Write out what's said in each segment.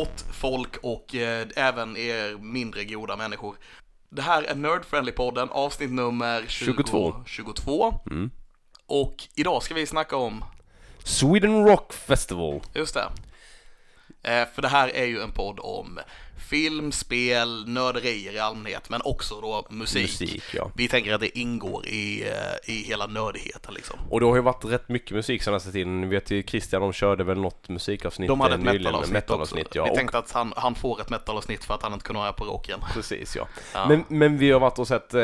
gott folk och eh, även er mindre goda människor. Det här är Nerd Friendly-podden, avsnitt nummer 20, 22. 22. Mm. Och idag ska vi snacka om, Sweden Rock Festival. just det. Eh, för det här är ju en podd om film, spel, nörderier i allmänhet, men också då musik. Musik, ja. Vi tänker att det ingår i, eh, i hela nördigheten liksom. Och det har ju varit rätt mycket musik senaste tiden. Ni vet ju Christian, de körde väl något musikavsnitt De hade eh, ett metalavsnitt, metalavsnitt också. ja. Vi Och- tänkte att han, han får ett metalavsnitt för att han inte kunde vara på rocken. Precis ja. Ja. Men, men vi har varit och sett eh,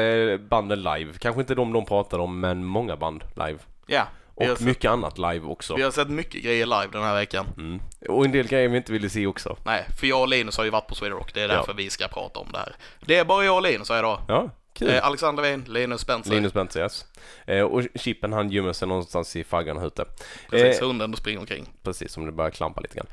banden live. Kanske inte de de pratade om, men många band live. Ja, Och sett, mycket annat live också. vi har sett mycket grejer live den här veckan. Mm. Och en del grejer vi inte ville se också. Nej, för jag och Linus har ju varit på Sweden Rock. Det är Ja. därför vi ska prata om det här. Det är bara jag och Linus här idag. Ja, kul. Eh, Alexander Wien, Linus Spencer. Linus Bentzer, yes. eh, Och Chippen han gömmer sig någonstans i faggan här ute. Precis, Eh, hunden och springer omkring. precis, som det börjar klampa lite grann.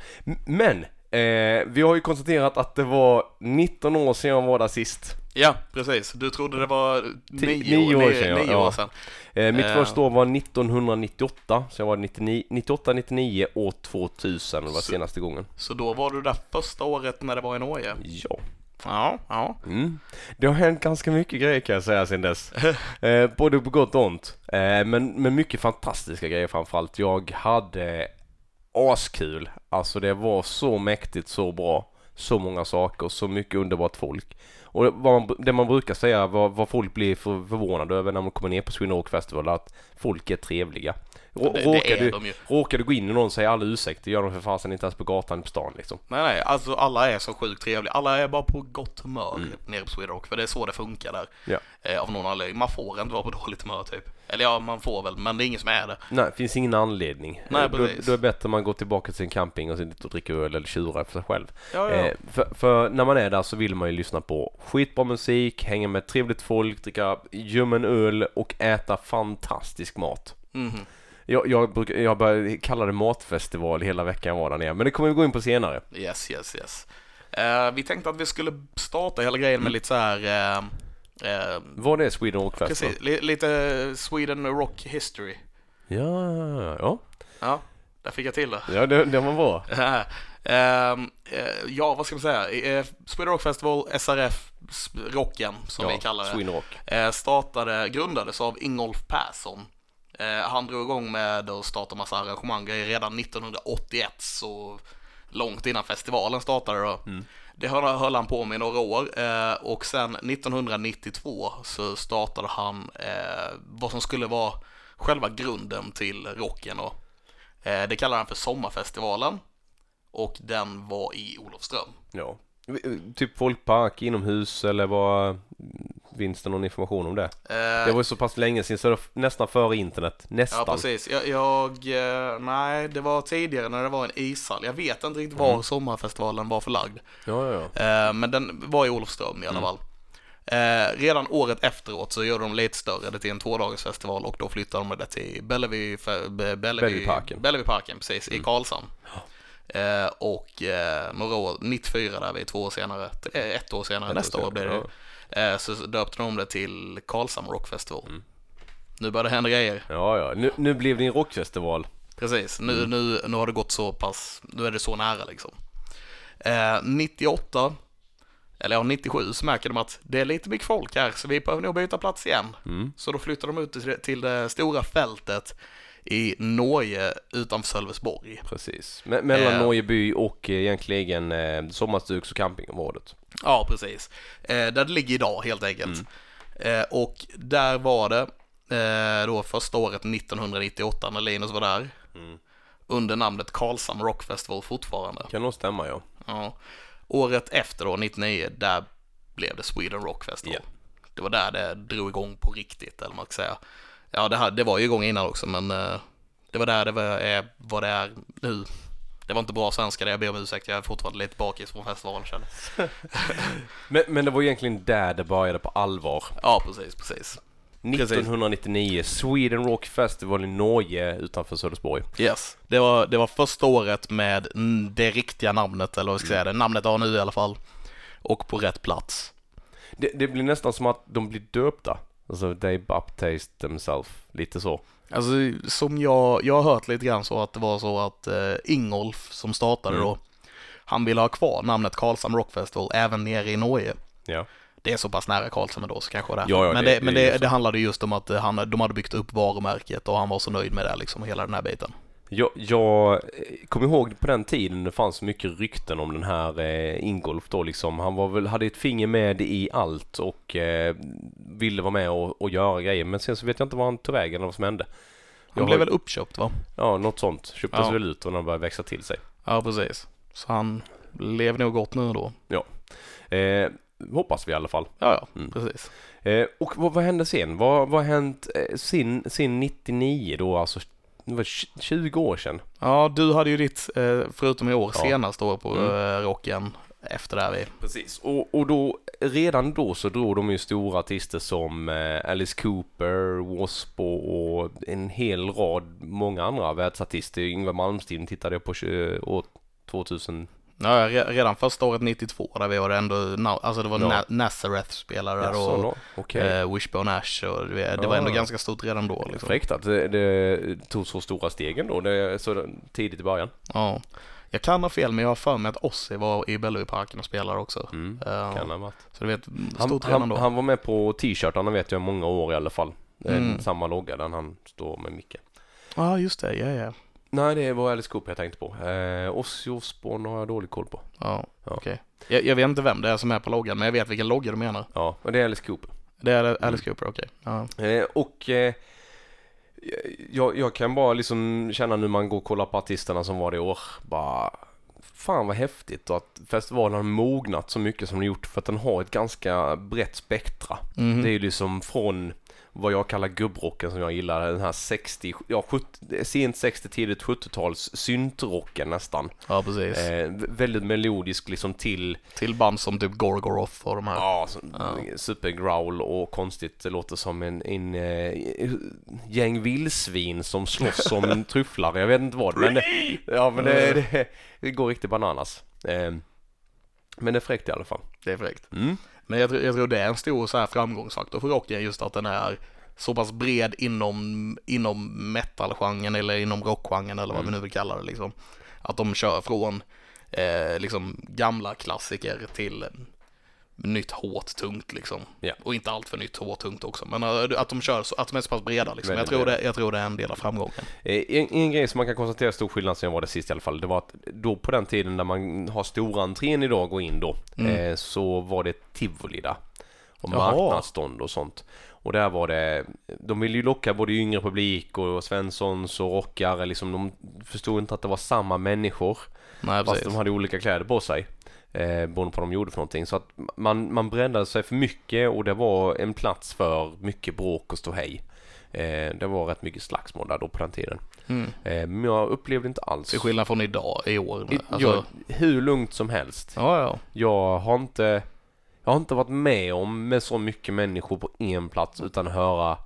Men! Eh, vi har ju konstaterat att det var 19 år sedan jag var där sist. Ja, precis. Du trodde det var nio, nio år nio, sedan, nio Ja. år sedan. Eh, mitt Eh. första år var 1998, så jag var 99, 98, 99 och 2000 det var Så- senaste gången. Så då var du där första året när det var i Norge. Ja. Ja, ja. Mm. Det har hänt ganska mycket grejer kan jag säga sedan dess. eh, både på gott och ont. Eh, men, men mycket fantastiska grejer framförallt. Jag hade askul. Alltså det var så mäktigt, så bra. Så många saker, så mycket underbart folk. Och det, vad man, det man brukar säga, vad, vad folk blir för, förvånade över när man kommer ner på Sweden Rock Festival, att folk är trevliga. Råkar, du, de ju. råkar du gå in och någon säger alla ursäkt, det gör de för fasen inte ens på gatan på stan liksom. Nej, nej, alltså alla är så sjukt trevliga. Alla är bara på gott humör Mm. nere på Sweden Rock, för det är så det funkar där. Ja. Eh, av någon anledning. Man får inte vara på dåligt humör typ. Eller ja, man får väl, men det är ingen som är det. Nej, det finns ingen anledning. Nej, Eh, då, precis. då är det bättre man går tillbaka till sin camping och sitter och dricker öl eller tjurar för sig själv. Ja, ja. Eh, för, för när man är där så vill man ju lyssna på skitbra musik, hänga med trevligt folk, dricka ljummen öl och äta fantastisk mat. Mhm. Jag, jag, brukar, jag började kalla det matfestival hela veckan var där nere, men det kommer vi gå in på senare. Yes, yes, yes. Eh, vi tänkte att vi skulle starta hela grejen med lite så här... Eh, eh, Vad är Sweden Rock Festival? precis, li, lite Sweden Rock History. Ja, ja, Ja, där fick jag till det. ja det, det var bra. Ehm, eh, ja, vad ska man säga? Sweden Rock Festival, SRF, Rocken som vi kallar det. Sweden Rock. startade, grundades av Ingolf Persson. Eh, han drog igång med att starta massa arrangemang redan 1981, så långt innan festivalen startade då. Det höll, höll han på med i några år eh, och sen 1992 så startade han eh, vad som skulle vara själva grunden till rocken. Det kallar han för Sommarfestivalen och den var i Olofström. Ja. Typ folkpark inomhus eller vad Finns det någon information om det? Eh, Det var ju så pass länge sedan så det var nästan före internet. Nästan. Ja, precis. Jag, jag, eh, nej, det var tidigare när det var en ishall. Jag vet inte riktigt var sommarfestivalen var förlagd. Ja, ja, ja. Eh, men den var i Olofström i alla fall. Eh, redan året efteråt så gjorde de lite större det till en tvådagarsfestival och då flyttade de det till Bellevue, Bellevue, Bellevueparken. Bellevueparken, precis, i Karlshamn. Eh, och eh, några år, 94 där vi två år senare, ett år senare, Ett år nästa år senare, blir det ju. Eh, så döpte de det till Karlshamn Rock Festival. Nu börjar det hända grejer. Ja, ja. Nu, nu blev det en rockfestival. Precis, nu, nu, nu har det gått så pass, nu är det så nära liksom. Eh, 98, eller ja 97, så märker de att det är lite mycket folk här så vi behöver nog byta plats igen. Mm. Så då flyttar de ut till, till det stora fältet i Norge utanför Sölvesborg. Precis. Me- mellan Eh. Norgeby och eh, egentligen eh, sommarstugs och campingområdet. Ja, precis. Eh, där det ligger idag helt enkelt. Eh, och där var det eh, då första året 1998 när Linus var där. Under namnet Karlshamn Rock Festival fortfarande. Kan nog stämma ja. Ja. Året efter då, 99, där blev det Sweden Rock Festival. Ja. Det var där det drog igång på riktigt, eller man ska säga. Ja, det, här, det var ju igång innan också, men eh, det var där det var, är, vad det är nu. Det var inte bra svenska det, jag ber om ursäkt, jag är fortfarande lite bakis från festivalen känner. Men, men det var egentligen där det började på allvar. Ja, precis, precis. Precis. 1999, Sweden Rock Festival i Norge utanför Sölvesborg. Yes. Det var, det var första året med det riktiga namnet, eller vad ska jag säga, det namnet har nu i alla fall. Och på rätt plats. Det, det blir nästan som att de blir döpta. Alltså, they baptized themselves. Lite så. Alltså som jag, jag har hört lite grann så att det var så att eh, Ingolf som startade Mm. då, han ville ha kvar namnet Karlshamn Rock Festival även nere i Norge. Ja. Det är så pass nära Karlshamn då så kanske därför. Ja, ja, men det- det, men det är det, det handlade just om att eh, han, de hade byggt upp varumärket och han var så nöjd med det liksom, hela den här biten. Jag, jag kommer ihåg på den tiden det fanns mycket rykten om den här eh, Ingolf då liksom. Han var väl, hade ett finger med i allt och eh, ville vara med och, och göra grejer. Men sen så vet jag inte vad han tog vägen eller vad som hände. Han Jag blev har- väl uppköpt va? Ja, något sånt. Köptes Ja. väl ut och när han började växa till sig. Ja, precis. Så han lever nog gott nu då. Eh, hoppas vi i alla fall. Ja, ja, Mm. precis. Eh, och vad, vad hände sen? Vad, vad har hänt eh, sin, sin 99 då, alltså det var tj- 20 år sedan? Ja, du hade ju ditt, eh, förutom i år, Ja. senast då på Mm. eh, rocken efter där vi. Precis. Och, och då, redan då så drog de ju stora artister som eh, Alice Cooper, W.A.S.P. och, en hel rad många andra världsartister. Yngwie Malmsteen tittade jag på år 2000. Ja, re- redan första året 92 där vi var det ändå, alltså det var Ja. Na- Nazareth spelare där Jaså, och? Okej. eh, Wishbone Ash och det, det var ändå Ja. ganska stort redan då liksom. Fräckt att det, det tog så stora stegen då, det, så tidigt i början. Ja. Jag kan ha fel men jag har för mig att Ozzy var i Bellevueparken och spelade också. Mm. Eh, Kan ha varit. så du vet, Han, stort redan han, då. han var med på t-shirtarna vet jag många år i alla fall. Mm. Samma logga där han står med Micke. Ja, just det, ja, ja. Nej, det var Alice Cooper jag tänkte på. Eh, Ozzy Osbourne har jag dålig koll på. Ja, Ja. okej. Jag, jag vet inte vem det är som är på loggan, men jag vet vilken logga du menar. Ja, och det är Alice Cooper. Det är Alice Mm. Cooper, okej. Ja. Eh, och eh, jag, jag kan bara liksom känna nu man går och kollar på artisterna som var det i år. Bara, fan vad häftigt att festivalen har mognat så mycket som den gjort för att den har ett ganska brett spektra. Mhm. Det är ju liksom från vad jag kallar gubbrocken som jag gillar, den här 60, ja 70, sent 60, tidigt 70-tals syntrocken nästan. ja, precis. Eh, vä- väldigt melodisk liksom till Till band som typ Gorgoroth och de här. Ja, så, Ja. supergrowl och konstigt. Det låter som en, en eh, gäng vildsvin som slåss om tryfflar. Jag vet inte vad. Men, ja, men det, det, det går riktigt bananas. Eh, men det är fräckt i alla fall. Det är fräckt. Mm. Men jag, jag tror det är en stor så här framgångsfaktor för rocken just att den är så pass bred inom, inom metalgenren eller inom rockgenren eller vad Mm. vi nu vill kalla det liksom. Att de kör från eh, liksom gamla klassiker till nytt hårt tungt liksom. Ja. Och inte allt för nytt hårt tungt också. Men eh, att de kör så, att de är så pass breda liksom. Jag tror, det, jag tror det är en del av framgången. Eh, En, en grej som man kan konstatera stor skillnad sen jag var det sist i alla fall. Det var att då på den tiden när man har stora entrén idag gå in då. Mm. Eh, så var det tivoli där. Och Jaha. marknadsstånd och sånt. Och där var det, de ville ju locka både yngre publik och Svenssons och rockare liksom. De förstod inte att det var samma människor. Nej, Fast precis. de hade olika kläder på sig. Eh, beroende på vad de gjorde för någonting. Så att man, man breddade sig för mycket och det var en plats för mycket bråk och ståhej. Eh, det var rätt mycket slagsmål där då på den tiden. Mm. Eh, men jag upplevde inte alls... Till skillnad från idag, i år. I, Alltså, jag, hur lugnt som helst. ja, ja. Jag har inte... Jag har inte varit med om med så mycket människor på en plats utan höra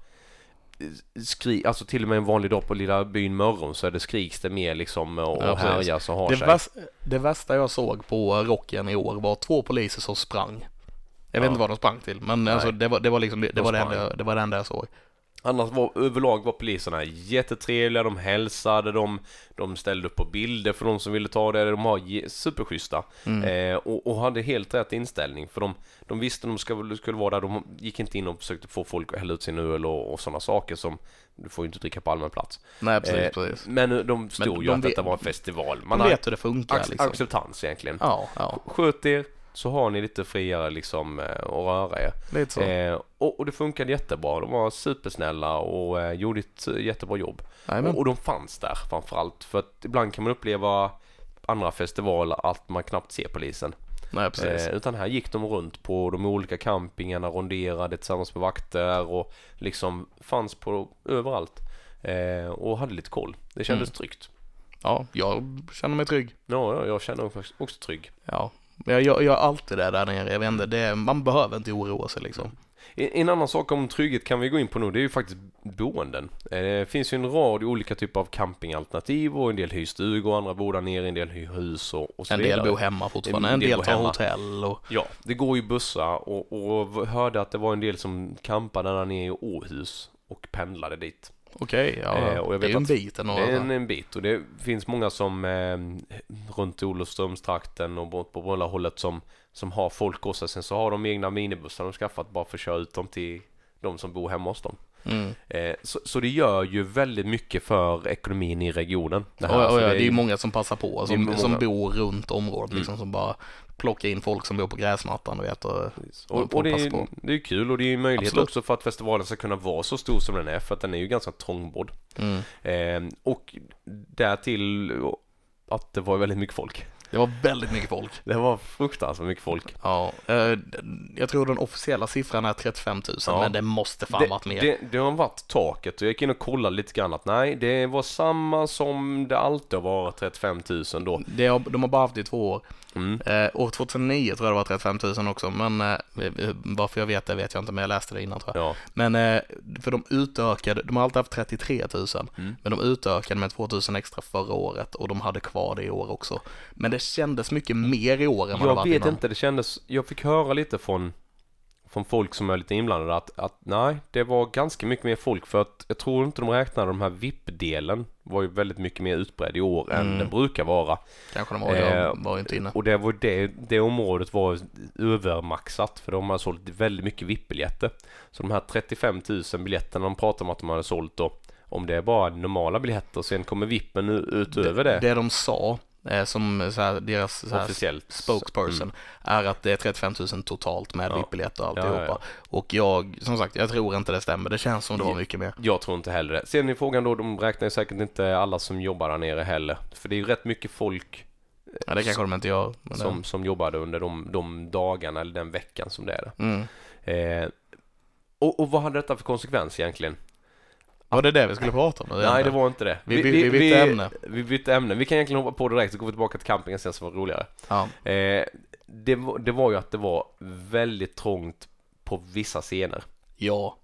skri, alltså till och med en vanlig dag på lilla byn Mörrum så är det skriks det mer liksom och, Ja, härjas och har Det, sig. värst, det värsta jag såg på rocken i år var två poliser som sprang. Jag vet Ja. inte vad de sprang till, men Nej. alltså, det, var, det var liksom det, det, De var det, enda, det var det enda jag såg. Annars var överlag var poliserna jättetrevliga, de hälsade, de, de ställde upp på bilder för de som ville ta det, de var superschyssta. Mm. Eh, och, och hade helt rätt inställning för de, de visste de skulle, skulle vara där, de gick inte in och försökte få folk att hälla ut sin öl och, och sådana saker som du får ju inte dricka på allmän plats. Nej, precis, Eh, precis. Men de förstod ju de att detta var en festival. Man har vet hur det funkar ac- liksom. acceptans egentligen. Ja, ja, Sköt er så har ni lite friare liksom eh, att röra er. lite så. Eh, och, och det funkade jättebra. De var supersnälla och eh, gjorde ett eh, jättebra jobb. Och, och de fanns där framförallt. För att ibland kan man uppleva andra festivaler att man knappt ser polisen. Nej, precis. Eh, utan här gick de runt på de olika campingarna, ronderade tillsammans med vakter och liksom fanns på överallt. Eh, och hade lite koll. Det kändes Mm. tryggt. Ja, jag känner mig trygg. Ja, ja, jag känner mig också trygg. Ja, jag, jag, jag är alltid där, där nere. Jag vet inte, det, man behöver inte oroa sig liksom. En en annan sak om trygghet kan vi gå in på nu, det är ju faktiskt boenden. Eh, Det finns ju en rad olika typer av campingalternativ och en del hyr stugor, andra bor där nere, en del hyr hus och, och så En vidare. del bor hemma fortfarande, En en del del bor tar hotell och... Ja, det går ju bussar och, och hörde att det var en del som campade där nere i Åhus och pendlade dit. Okej, ja. Eh, och jag det är vet en bit ändå. Det är en, en bit och det finns många som eh, runt Olofströmstrakten och bort på Brunna-hållet som, som har folk hos sig. Sen så har de egna minibussar de skaffat bara för att köra ut dem till de som bor hemma hos dem. Mm. Eh, så, så det gör ju väldigt mycket för ekonomin i regionen. Det, här. och, Så ja, det är ju- ju många som passar på, som, som bor runt området Mm. liksom, som bara plockar in folk som bor på gräsmattan, du vet. Och, Och, och det, är, på. det är kul och det är möjlighet Absolut. också för att festivalen ska kunna vara så stor som den är för att den är ju ganska trångbodd. mm. Eh, och därtill att det var väldigt mycket folk. Det var väldigt mycket folk. Det var fruktansvärt mycket folk. Ja, eh, jag tror den officiella siffran är 35 000, Ja. men det måste fan det, varit mer. Det, det har varit taket och jag gick in och kollade lite grann att nej, det var samma som det alltid har varit 35 000 då. Det har, de har bara haft det i två år. Mm. Eh, år 2009 tror jag det var 35 000 också, men eh, varför jag vet det vet jag inte, men jag läste det innan tror jag. Ja, Men eh, för de utökade, de har alltid haft 33 000, Mm. men de utökade med 2 000 extra förra året och de hade kvar det i år också. Men det kändes mycket mer i år än vad det jag varit vet innan. inte, det kändes, jag fick höra lite från från folk som är lite inblandade att, att nej, det var ganska mycket mer folk för att jag tror inte de räknade de här VIP-delen var ju väldigt mycket mer utbredd i år än Mm. den brukar vara. Kanske de var, jag Eh, var ju inte inne. Och det, var det, det området var övermaxat för de har sålt väldigt mycket VIP-biljetter. Så de här 35 000 biljetterna de pratar om att de hade sålt då, om det är bara normala biljetter sen kommer VIPen u- utöver det, Det de sa, som så här, deras så här, spokesperson, Mm. är att det är 35 000 totalt med Ja. VIP-biljetter och Ja, alltihopa. ja, Och jag, som sagt, jag tror inte det stämmer. Det känns som det var Ja. mycket mer. Jag tror inte heller det. Sen är frågan då, de räknar ju säkert inte alla som jobbar där nere heller. För det är ju rätt mycket folk Ja, det kanske de inte gör. Som, som jobbade under de, de dagarna eller den veckan som det är mm. Eh, och, och vad hade detta för konsekvens egentligen? Var det det vi skulle prata om? Nej, det var inte det. Vi- vi- vi bytte ämne. Vi bytte ämne. Vi kan egentligen hoppa på direkt och gå tillbaka till campingen sen som var roligare. Ja. Eh, det, var, det var ju att det var väldigt trångt på vissa scener. ja.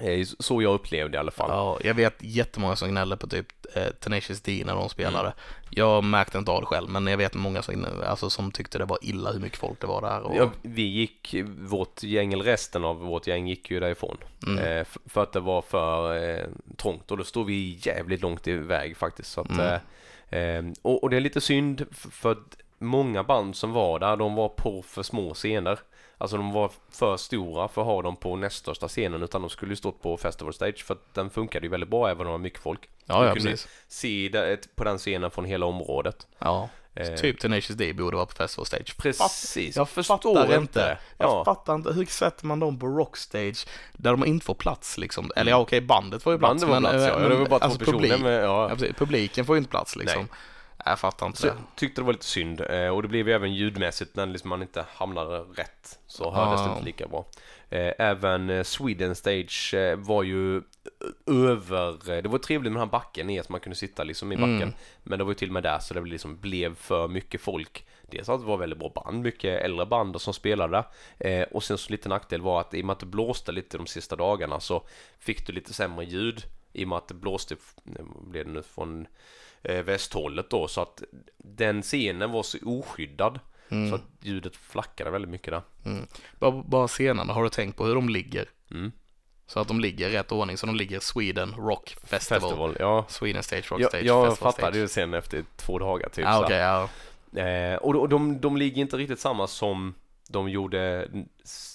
Eh, så jag upplevde i alla fall. Ja, jag vet jättemånga som gnäller på typ eh, Tenacious D när de spelade. Jag märkte inte av det själv, men jag vet många som, alltså, som tyckte det var illa hur mycket folk det var där. Och, Ja, vi gick, vårt gäng, eller resten av vårt gäng gick ju därifrån. Mm. Eh, för att det var för eh, trångt och då stod vi jävligt långt iväg faktiskt. Så att, Mm. eh, och, och det är lite synd för att många band som var där, de var på för små scener. Alltså de var för stora för att ha dem på näst största scenen utan de skulle ju stått på Festival Stage för att den funkade ju väldigt bra även om det var mycket folk. ja, ja, kunde precis. Se det, på den scenen från hela området. Ja. Eh, Typ Tenacious D borde vara på Festival Stage. Precis, Jag förstår fattar inte. Jag Ja. fattar inte, hur sätter man dem på rockstage där de inte får plats liksom? Eller ja, okej, bandet får ju plats. Bandet var plats, eh, ja. Det var bara två alltså, personer publik, med, ja. ja, precis, publiken får ju inte plats liksom. Nej. Jag fattar inte Så det. tyckte det var lite synd eh, och det blev ju även ljudmässigt när liksom man inte hamnade rätt så hördes det Ja. inte lika bra. Eh, Även eh, Sweden Stage eh, var ju över, det var trevligt med den här backen ner så man kunde sitta liksom i backen. Mm. Men det var ju till och med där så det liksom blev för mycket folk. Dels att det var väldigt bra band, mycket äldre band som spelade och sen så lite nackdel var att i och med att det blåste lite de sista dagarna så fick du lite sämre ljud. I och med att det blåste, blev det nu, från västhållet då så att den scenen var så oskyddad Mm. så att ljudet flackade väldigt mycket där. Bara, bara scenerna, har du tänkt på hur de ligger? Mm. Så att de ligger i rätt ordning, så de ligger Sweden Rock Festival. Festival, ja. Sweden Stage Rock Jag, Stage jag Festival fattade ju sen efter två dagar typ. Ah, okej, ja. Eh, och och de, de ligger inte riktigt samma som de gjorde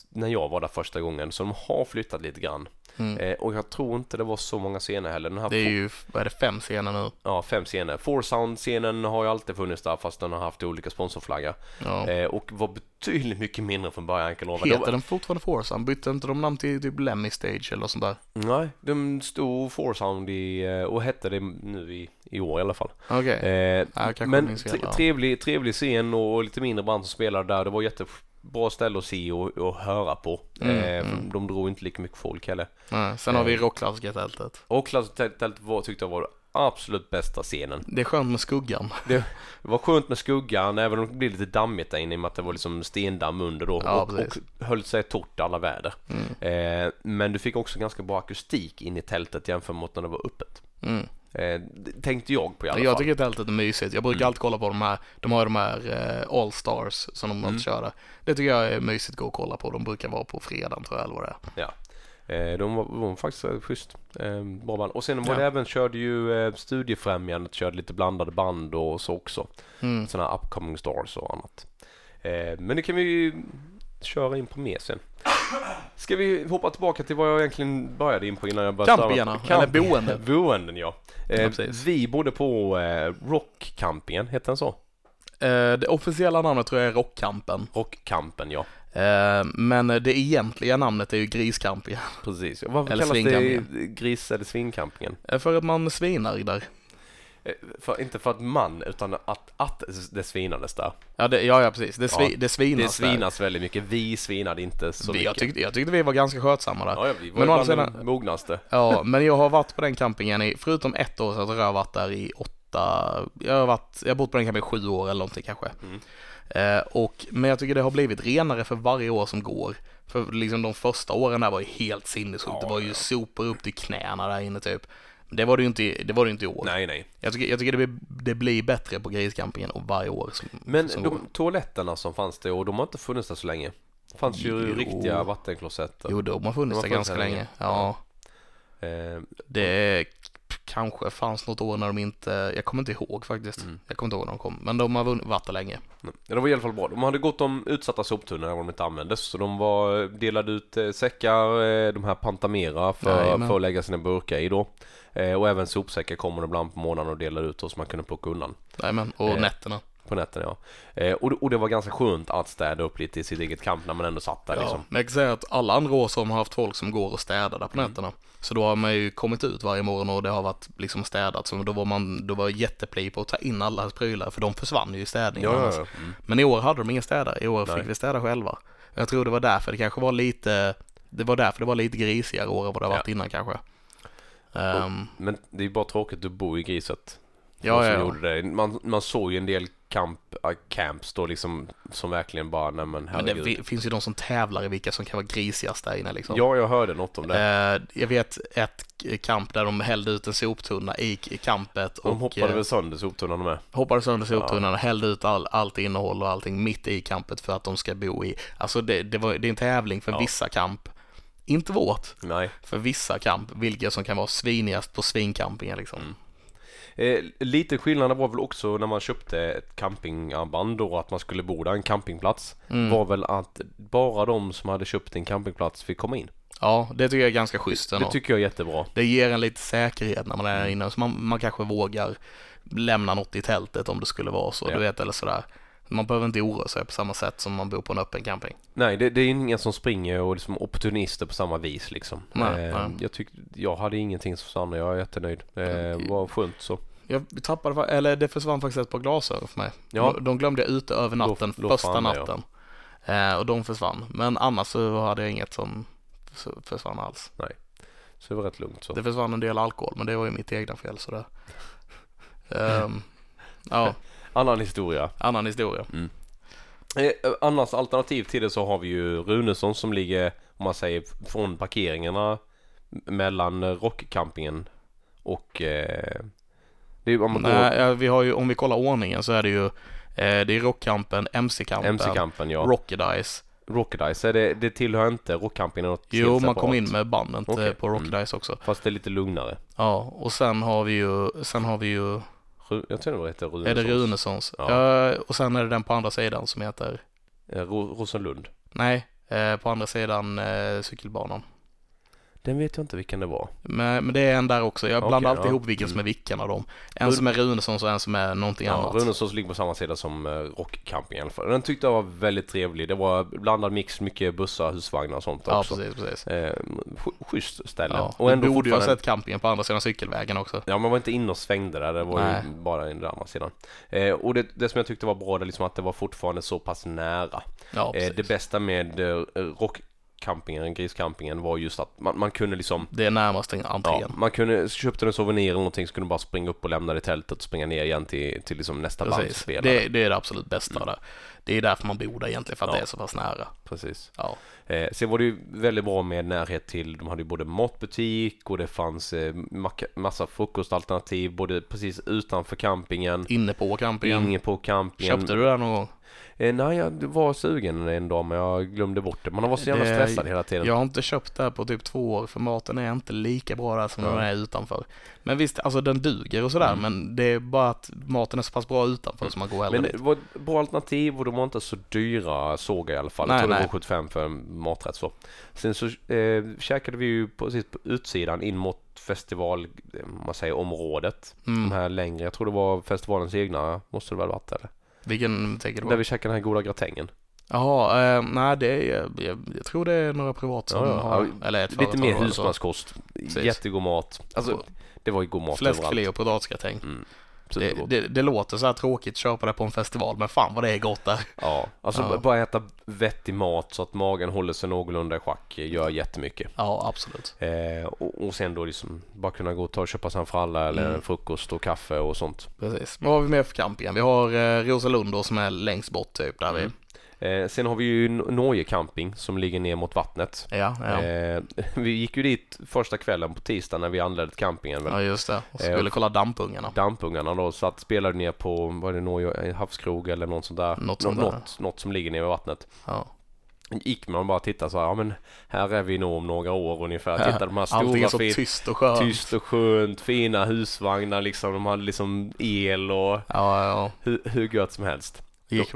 när jag var där första gången så de har flyttat lite grann. Mm. Eh, och jag tror inte det var så många scener heller. Den här Det är ju, vad är det, fem scener nu? Ja, fem scener. Four Sound-scenen har ju alltid funnits där fast den har haft olika sponsorflaggar. Ja. Eh, och var betydligt mycket mindre från början kan lova. Heter var- den fortfarande Forza? Bytte inte de namn till typ Lemmy Stage eller sånt där? Nej, de stod Four Sound i, eh, och hette det nu i, i år i alla fall. Okej. Eh, Ja, men tre, trevlig, trevlig scen och lite mindre band som spelade där. Det var jättebra ställe att se och, och höra på. Mm, eh, mm. De drog inte lika mycket folk heller. Nej, sen har vi Eh. rockklassikertältet. Och klasstältet var, tyckte jag var den absolut bästa scenen. Det är skönt med skuggan. Det var skönt med skuggan, även om det blev lite dammigt där inne i och med att det var liksom stendamm under då. Ja, och, precis. och höll sig torrt i alla väder. Mm. Eh, men du fick också ganska bra akustik in i tältet jämfört med när det var öppet. Mm. Eh, tänkte jag på i alla Jag fall. tycker tältet är mysigt. Jag brukar Mm. alltid kolla på de här, de har ju de här eh, All Stars som de Mm. alltid kör. Det tycker jag är mysigt att gå och kolla på. De brukar vara på fredagen tror jag eller vad det är. Ja. Eh, de var, var faktiskt eh, schysst. Eh, bra band. Och sen var Ja. det även, körde ju eh, Studiefrämjandet, körde lite blandade band och så också. Mm. Sådana upcoming stars och annat. Eh, men det kan vi ju köra in på mer sen. Ska vi hoppa tillbaka till vad jag egentligen började in på innan jag började Campingarna, eller boende. Boenden ja. Eh, Ja, vi bodde på eh, Rockcampingen, heter den så? Eh, det officiella namnet tror jag är Rockkampen. Rockkampen ja. Eh, men det egentliga namnet är ju Griscampingen. Precis. Varför Eller kallas det gris eller svincampingen? Eh, för att man svinar där. Eh, För, inte för att man, utan att, att det svinades där. Ja, det, ja, ja precis. Det, svi, Ja, det svinas Det svinas väldigt mycket. Vi svinade inte så där. Vi, mycket. jag, tyckte, jag tyckte vi var ganska skötsamma där. Ja, ja, vi var Men bland sidan- de mognaste. Ja, men jag har varit på den campingen i, förutom ett år så har jag varit där i åtta, jag har varit, jag har bott på den campingen i sju år eller någonting kanske. Mm. Eh, och, men jag tycker det har blivit renare för varje år som går. För liksom de första åren där var ju helt sinnessjukt. Ja, det var ju ja. sopor upp till knäna där inne typ. Det var det ju inte, det var det inte i år. Nej, nej. Jag tycker, jag tycker det, blir, det blir bättre på Griscampingen varje år som, Men som går. de toaletterna som fanns det och de har inte funnits där så länge. Det fanns ju Jo. riktiga vattenklosetter. Jo, de har funnits De har där funnits ganska där länge. länge. Ja, Eh, det kanske fanns något år när de inte, jag kommer inte ihåg faktiskt. Mm. Jag kommer inte ihåg när de kom, men de har varit där länge. Ja, det var i alla fall bra. De hade gått om utsatta soptunnor när de inte användes. Så de var, delade ut eh, säckar, eh, de här Pantamera för, för att lägga sina burkar i då. Eh, och även sopsäckar kommer ibland på morgonen och delar ut så man kunde plocka undan. Jajamän, och Eh, nätterna. På nätterna ja. Eh, och, det- och det var ganska skönt att städa upp lite i sitt eget camp när man ändå satt där Ja, liksom. men jag kan säga att alla andra år som har haft folk som går och städar där på Mm. nätterna. Så då har man ju kommit ut varje morgon och det har varit liksom städat. Så då var man, då var jättepli på att ta in alla prylar för de försvann ju i städningen Ja, ja. Mm. Men i år hade de ingen städare, i år Nej. fick vi städa själva. Jag tror det var därför det kanske var lite, det var därför det var lite grisigare år än vad det har varit innan kanske. Ehm, Men det är ju bara tråkigt att bo i griset. Ja, ja, ja. gjorde det. Man, man såg ju en del camp, äh, camps då liksom som verkligen bara, nej men Men det herregud. fi- finns ju de som tävlar i vilka som kan vara grisigast där inne liksom. Ja, jag hörde något om det. Eh, jag vet ett kamp där de hällde ut en soptunna i och De hoppade eh, väl sönder soptunnan med. hoppade sönder soptunnan och hällde ut all, allt innehåll och allting mitt i campet för att de ska bo i. Alltså det, det, var, det är en tävling för Ja. vissa kamp. Inte vårt, Nej. för vissa kamp, vilka som kan vara svinigast på svincampingen liksom. Mm. Eh, lite skillnad var väl också när man köpte ett campingarmband då att man skulle bo där, en campingplats. Mm. Var väl att bara de som hade köpt en campingplats fick komma in. Ja, det tycker jag är ganska schysst Det ändå. tycker jag är jättebra. Det ger en lite säkerhet när man är där inne, så man, man kanske vågar lämna något i tältet om det skulle vara så, Ja. du vet, eller sådär. Man behöver inte oroa sig på samma sätt som man bor på en öppen camping. Nej, det, det är ingen som springer och liksom opportunister på samma vis liksom. Nej, eh, nej. Jag tyckte, jag hade ingenting som försvann jag är jättenöjd. Eh, Okej. var skönt så. Jag tappade, eller det försvann faktiskt ett par glasögon för mig. Ja. De, de glömde jag ute över natten, Då- då första det, natten. Eh, och de försvann. Men annars så hade jag inget som försvann alls. Så det var rätt lugnt så. Det försvann en del alkohol, men det var ju mitt egna fel sådär. Ehm, ja, Annan historia. annan historia. Eh, annars alternativ till det så har vi ju Runesson som ligger, om man säger, från parkeringarna mellan eh, rockcampingen och eh, det är om man går Nej, ja, vi har ju, om vi kollar ordningen så är det ju, eh, det är Rockkampen, MC-kampen, MC-campen ja. Rockedice. Rockedice, det, det tillhör inte rockcampingen något Jo, man kom in med bandet eh, på mm. Rockedice också. Fast det är lite lugnare. Ja, och sen har vi ju, sen har vi ju, Jag tror det heter Runesson. är det Runessons? Ja. Och sen är det den på andra sidan som heter, Eh, Ro- Rosenlund. nej, eh, på andra sidan eh, cykelbanan. Den vet jag inte vilken det var. Men, men det är en där också. Jag blandar alltid ja. ihop vilken som är vilken av dem. En som är Runessons och en som är någonting Ja, annat. Runessons ligger på samma sida som eh, rockcamping i alla fall. Den tyckte jag var väldigt trevlig. Det var blandad mix, mycket bussar, husvagnar och sånt Ja, också. precis, precis. Eh, sch- schysst ställe. Ja, och ändå du borde ju ha sett campingen på andra sidan cykelvägen också. Ja, man var inte inne och svängde där. Det var Nej. ju bara den andra sidan. Eh, och det, det som jag tyckte var bra, det liksom att det var fortfarande så pass nära. Ja, Eh, det bästa med eh, rockcampingen, griscampingen, var just att man, man kunde liksom Det är närmast en entrén. Ja, man kunde, köpte en souvenir eller någonting så kunde du bara springa upp och lämna det i tältet och springa ner igen till, till liksom nästa band som Precis. spelar. Det, det är det absolut bästa där. Det är därför man bor där egentligen, för att Ja. det är så pass nära. Precis. Ja. Eh, sen var det ju väldigt bra med närhet till, de hade ju både matbutik och det fanns eh, massa frukostalternativ både precis utanför campingen, Inne på campingen. inne på campingen. Köpte du det någon gång? Eh, nej, jag var sugen en dag men jag glömde bort det. Man var så jävla Det- stressad hela tiden. Jag har inte köpt det här på typ två år för maten är inte lika bra där som Ja. den är utanför. Men visst, alltså den duger och sådär Mm. men det är bara att maten är så pass bra utanför så man går hellre Men det var ett bra alternativ och de var inte så dyra såg jag i alla fall. Nej, jag tror det nej. var 75 för en maträtt så. Sen så eh, käkade vi ju precis på utsidan in mot festival, eh, man säger området. De Mm. här längre, jag tror det var festivalens egna, måste det väl varit eller? Vilken tänker du Där på? vi käkade den här goda gratängen. Jaha, eh, nej det är, jag, jag tror det är några privat som Ja, ja. har, Ja, eller ett Lite mer husmanskost. Jättegod mat. Alltså det var ju god mat Fläskfilé överallt. och potatisgratäng. Mm. Det, det, det låter så här tråkigt att köpa det på en festival men fan vad det är gott där. Ja, alltså Ja. bara äta vettig mat så att magen håller sig någorlunda i schack gör jättemycket. Ja, absolut. Eh, och, och sen då liksom bara kunna gå och ta och köpa sig en fralla eller Mm. frukost och kaffe och sånt. Precis. Vad har vi mer för campingen? Vi har eh, Rosalund som är längst bort typ där Mm. Eh, sen har vi ju Norge camping som ligger ner mot vattnet. vi, ja, ja. Eh, vi gick ju dit första kvällen på tisdag när vi anlände till campingen. väl. ja, just det. Och Eh, skulle kolla dampungarna. Dampungarna då satt spelade ner på, vad är det Norge, en havskrog eller något sånt där. Något sånt Nå- där. något, något som ligger nere vid vattnet. Ja. Gick man bara tittade så här, ja men här är vi nog om några år ungefär. Titta de här Allting är stora så fin, tyst och skönt. tyst och skönt, fina husvagnar liksom. De hade liksom el och ja, ja. hur, hur gött som helst. Gick,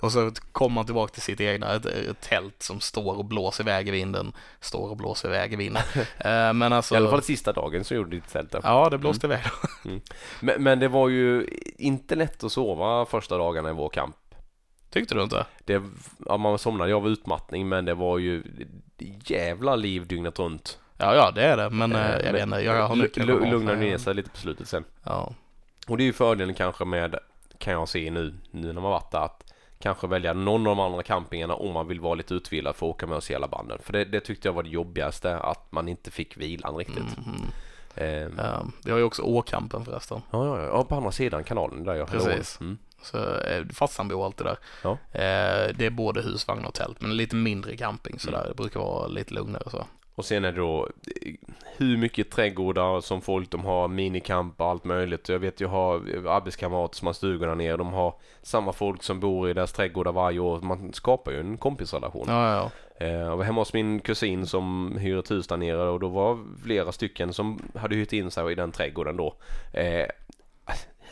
och så kom man tillbaka till sitt egna ett, ett tält som står och blåser iväg i vinden. Står och blåser iväg i vinden. Eh, men alltså. I alla fall sista dagen så gjorde ditt tält det. Ja, det blåste iväg. Men, men det var ju inte lätt att sova första dagarna i vår camp. Tyckte du inte? Det, ja, man somnade av utmattning men det var ju jävla liv dygnet runt. Ja, ja, det är det. Men Eh, jag men vet inte. Jag har Lugnade ner sig lite på slutet sen. Ja. Och det är ju fördelen kanske med, kan jag se nu, nu när man varit där, att kanske välja någon av de andra campingarna om man vill vara lite utvilad för att åka med oss hela banden. För det, det tyckte jag var det jobbigaste, att man inte fick vilan riktigt. Eh, Eh, vi har ju också Åkampen förresten. ja, ja, ja, på andra sidan kanalen där jag Precis. Mm. Så eh, farsan bor alltid där. Ja. Eh, det är både husvagn och tält, men lite mindre camping sådär. Mm. Det brukar vara lite lugnare så. Och sen är det då eh, hur mycket trädgårdar som folk de har, minikamp och allt möjligt. Jag vet jag har arbetskamrater som har stugorna ner. De har samma folk som bor i deras trädgårdar varje år. Man skapar ju en kompisrelation. Ja, ja. Eh, Jag var hemma hos min kusin som hyr ett hus där nere och då var flera stycken som hade hyrt in sig i den trädgården då.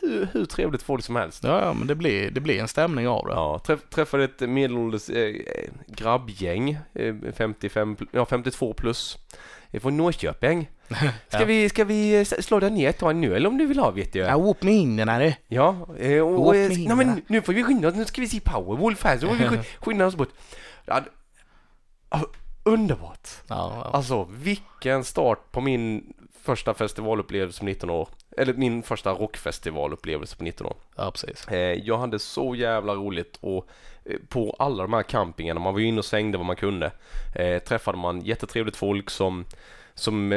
Hur, hur trevligt folk som helst. Ja, ja, men det blir, det blir en stämning av det. Ja, träff, träffade ett medelålders eh, grabbgäng, eh, 55, pl- ja 52 plus, från Norrköping. Ska, Ja. vi, ska vi slå den ner ett tag nu eller om du vill ha vet du? Ja, upp med hinnorna du. Ja, eh, och, och, eh, nej men nu får vi skynda oss, nu ska vi se Powerwolf här så får vi sk- skynda oss bort. Ja, underbart! Ja, ja. Alltså vilken start på min första festivalupplevelse på 19 år. Eller min första rockfestivalupplevelse på 19 år. ja precis. Eh, jag hade så jävla roligt och eh, på alla de här campingarna, man var ju inne och svängde vad man kunde. Eh, träffade man jättetrevligt folk som som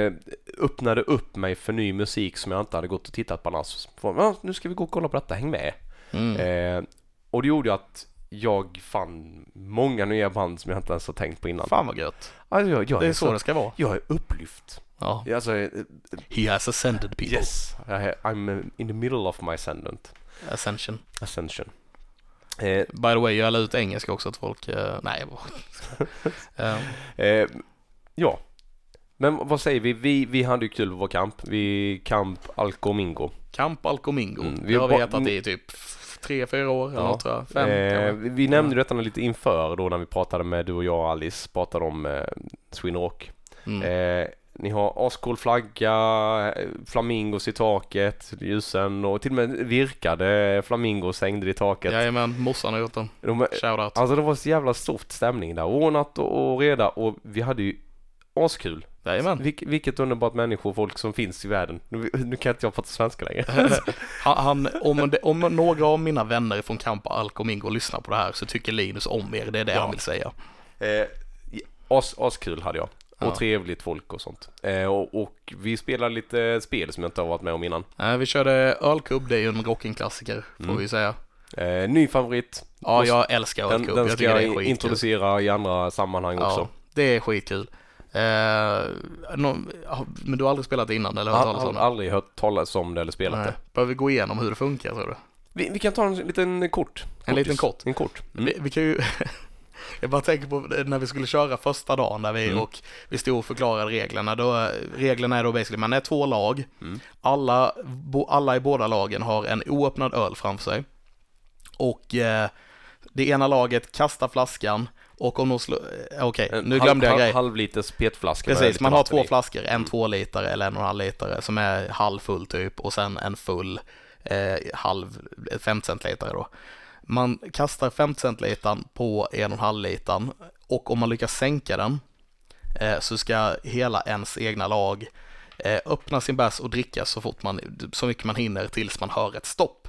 öppnade upp mig för ny musik som jag inte hade gått och tittat på annars. Ja, nu ska vi gå och kolla på detta, häng med. Mm. Eh, och det gjorde ju att jag fann många nya band som jag inte ens har tänkt på innan. Fan vad gött. Alltså, jag, jag Det är är så det ska vara. Jag är upplyft. Ja. Alltså, eh, He has ascended people. yes. I- I'm eh, in the middle of my ascendant. Ascension. Ascension. Eh, By the way, jag la ut engelska också till folk. eh, nej, jag bara... Eh, eh, ja. Men vad säger vi? Vi, vi hade ju kul på vår kamp. Vi kamp Alcomingo. Camp Alcomingo. Mm, vi det har vi hetat i typ tre, fyra år eller Ja. något tror jag. Fem Eh, vi vi nämnde detta lite inför då när vi pratade med du och jag och Alice. Pratade om eh, Sweden Rock. Mm. Eh, ni har ascool flagga, flamingos i taket, ljusen och till och med virkade flamingos hängde i taket. Jajamän, morsan har gjort den. De, Shoutout. alltså det var så jävla soft stämning där. Ordnat och, och reda och vi hade ju askul. Jajamän. Vilk, vilket underbart människor och folk som finns i världen. Nu, nu kan inte jag prata svenska längre. Han, han, om, om några av mina vänner från Camp Alcomingo lyssnar på det här så tycker Linus om er. Det är det Ja. han vill säga. eh, as, askul hade jag. Och Ja. trevligt folk och sånt. Eh, och, och vi spelade lite spel som jag inte har varit med om innan. Eh, vi körde ölkubb, det är ju en rockingklassiker får Mm. vi säga. Eh, ny favorit. Ja, jag älskar Den, ölkubb. den jag ska jag skitkul. introducera i andra sammanhang också. Ja, det är skitkul. Eh, nå- men du har aldrig spelat det innan eller hört Jag talas om det? aldrig hört talas om det eller spelat Nej. det. Behöver vi gå igenom hur det funkar tror du? Vi, vi kan ta en liten kort. En liten Kortis. kort. En kort. Mm. Vi, vi kan ju... Jag bara tänker på när vi skulle köra första dagen där vi Mm. och vi stod och förklarade reglerna. Då, reglerna är då basically, man är två lag. Mm. Alla, bo, alla i båda lagen har en oöppnad öl framför sig. Och eh, det ena laget kastar flaskan och om de slår... eh, Okej, En nu glömde jag grejer. halv liters petflaska Precis, man har två i. flaskor, en två liter eller en och en halv liter som är halvfull typ och sen en full eh, halv, 5 centiliter då. Man kastar 5 centilitern på en och en halv litern och om man lyckas sänka den eh, så ska hela ens egna lag eh, öppna sin bärs och dricka så fort man, så mycket man hinner tills man hör ett stopp.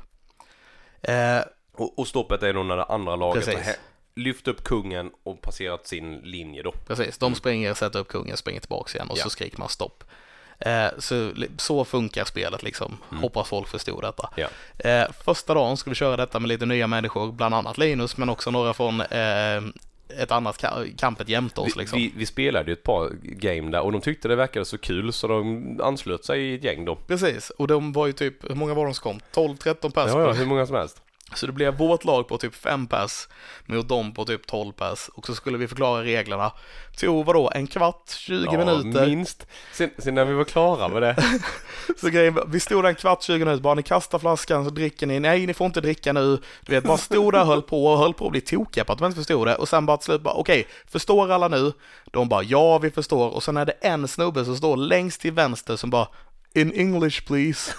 Eh, Och, och stoppet är då när det andra laget Precis. har lyft upp kungen och passerat sin linje då. Precis, de springer, sätter upp kungen, springer tillbaks igen och Ja. så skriker man stopp. Eh, så, så funkar spelet liksom. Hoppas folk förstod detta. Eh, första dagen ska vi köra detta med lite nya människor, bland annat Linus, men också några från eh, ett annat ka- campet jämte oss Vi, liksom. vi, vi spelade ju ett par game där och de tyckte det verkade så kul så de anslöt sig i ett gäng då. Precis, och de var ju typ, hur många var de som kom? 12-13 pers. Ja, ja, hur många som helst. Så det blev vårt lag på typ 5 pers mot dem på typ 12 pers och så skulle vi förklara reglerna. Tog vadå, en kvart, 20 ja, minuter. minst. Sen, sen när vi var klara med det. Så grejen, vi stod där en kvart, 20 minuter, bara ni kastar flaskan så dricker ni, nej ni får inte dricka nu. Du vet, bara stod där höll på och höll på att bli tokiga på att de inte förstod det. Och sen bara till slut bara, okej, förstår alla nu? De bara, ja vi förstår. Och sen är det en snubbe som står längst till vänster som bara, in English please.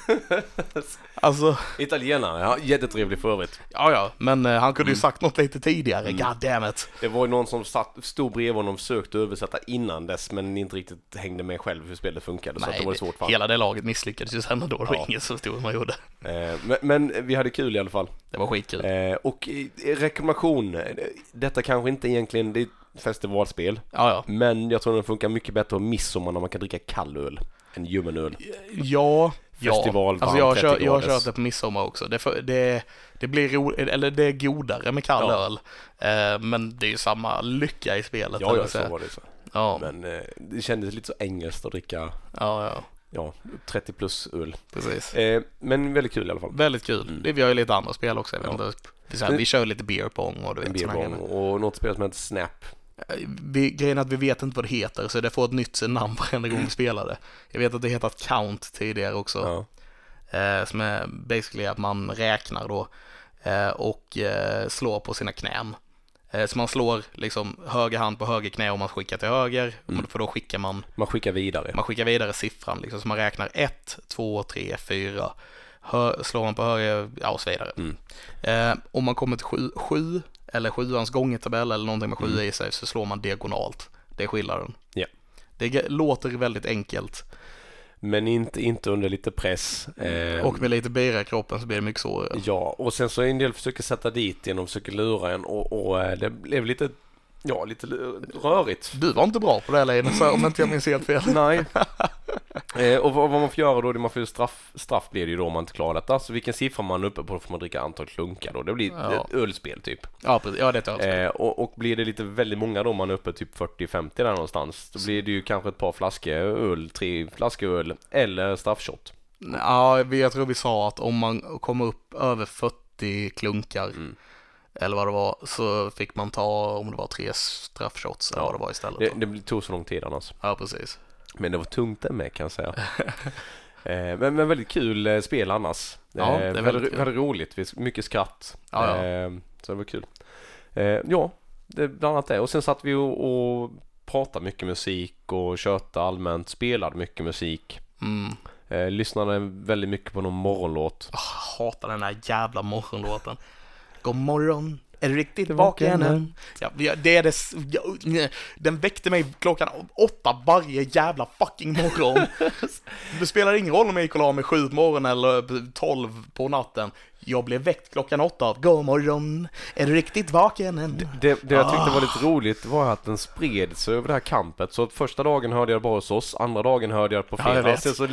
alltså, Italienare, ja, jättetrevlig för övrigt. ja ja, men eh, han kunde Mm. ju sagt något lite tidigare, god damn it. Det var ju någon som satt, stod bredvid honom och försökte översätta innan dess men inte riktigt hängde med själv hur spelet funkade så att det var svårt för hela det laget misslyckades ju sen då, det var Ja. ingen som stod vad man gjorde. Eh, men, men vi hade kul i alla fall. Det var skitkul. Eh, och eh, rekommendation, detta kanske inte egentligen, det är festivalspel. Ja, ja. Men jag tror den funkar mycket bättre på midsommar när man kan dricka kall öl än ljummen öl. Ja, Festival, ja. Alltså jag, har varmt, kört, 30 jag har kört det på midsommar också. Det, för, det, det blir ro, eller det är godare med kall Ja. öl. Eh, men det är ju samma lycka i spelet. Ja, ja, så var det så. ja, Men eh, det kändes lite så engelskt att dricka, ja, ja, ja, 30 plus öl. precis. Eh, men väldigt kul i alla fall. Väldigt kul. Mm. Det, vi har ju lite andra spel också. Jag vet Ja. inte, vi, så här, vi kör lite beer pong och du En vet beerbong grejer. och något spel som heter Snap. Vi, Grejen är att vi vet inte vad det heter så det får ett nytt namn varenda gång vi spelar det. Jag vet att det heter Count tidigare också. Ja. Eh, som är basically att man räknar då eh, och eh, slår på sina knän. Eh, så man slår liksom höger hand på höger knä om man skickar till höger, Mm. för då skickar man, Man skickar vidare. man skickar vidare siffran liksom, så man räknar 1, 2, 3, 4, Hö, slår man på höger, ja och så vidare. Mm. Eh, om man kommer till 7, 7 eller sjuans gångertabell eller någonting med 7 Mm. i sig så slår man diagonalt. Det är skillnaden. Ja. Det låter väldigt enkelt Men inte, inte under lite press. Eh, och med lite bira i kroppen så blir det mycket svårare. Ja, och sen så är en del försöker sätta dit en och försöker lura en och, och eh, det blev lite, ja, lite rörigt. Du var inte bra på det Linus, om inte jag minns helt fel. Nej. eh, och vad, vad man får göra då, det man får straff, straff blir det ju då om man inte klarar detta. Så vilken siffra man är uppe på får man dricka antal klunkar då. Det blir Ja. ett ölspel typ. Ja, precis. Ja, det är ett ölspel. Eh, och, och blir det lite väldigt många då, man är uppe typ 40-50 där någonstans. Då blir det ju kanske ett par flaskor öl, tre flaskor öl eller straffshot. Ja, jag tror vi sa att om man kommer upp över 40 klunkar Mm. Eller vad det var så fick man ta om det var tre straffshots eller Ja. vad det var istället. Det, det tog så lång tid annars. Ja, precis. Men det var tungt det med kan jag säga. eh, men, men väldigt kul eh, spel annars. Ja, eh, väldigt väldigt, väldigt roligt, mycket skratt. Ja, ja. Eh, så det var kul. Ja, det bland annat det. Och sen satt vi och, och pratade mycket musik och tjötade allmänt, spelade mycket musik. Mm. Lyssnade väldigt mycket på någon morgonlåt. Ah, hatar den här jävla morgonlåten. God morgon, är du riktigt vaken än? Ja, det är det, ja, den väckte mig klockan åtta varje jävla fucking morgon. Det spelar ingen roll om jag gick och la mig sju på morgonen eller tolv på natten. Jag blev väckt klockan åtta av God morgon, är du riktigt vaken än? Det, det jag tyckte Ah. var lite roligt var att den spred sig över det här campet. Så att första dagen hörde jag bara hos oss, andra dagen hörde jag på Ja, jag fredag. vet. Sen så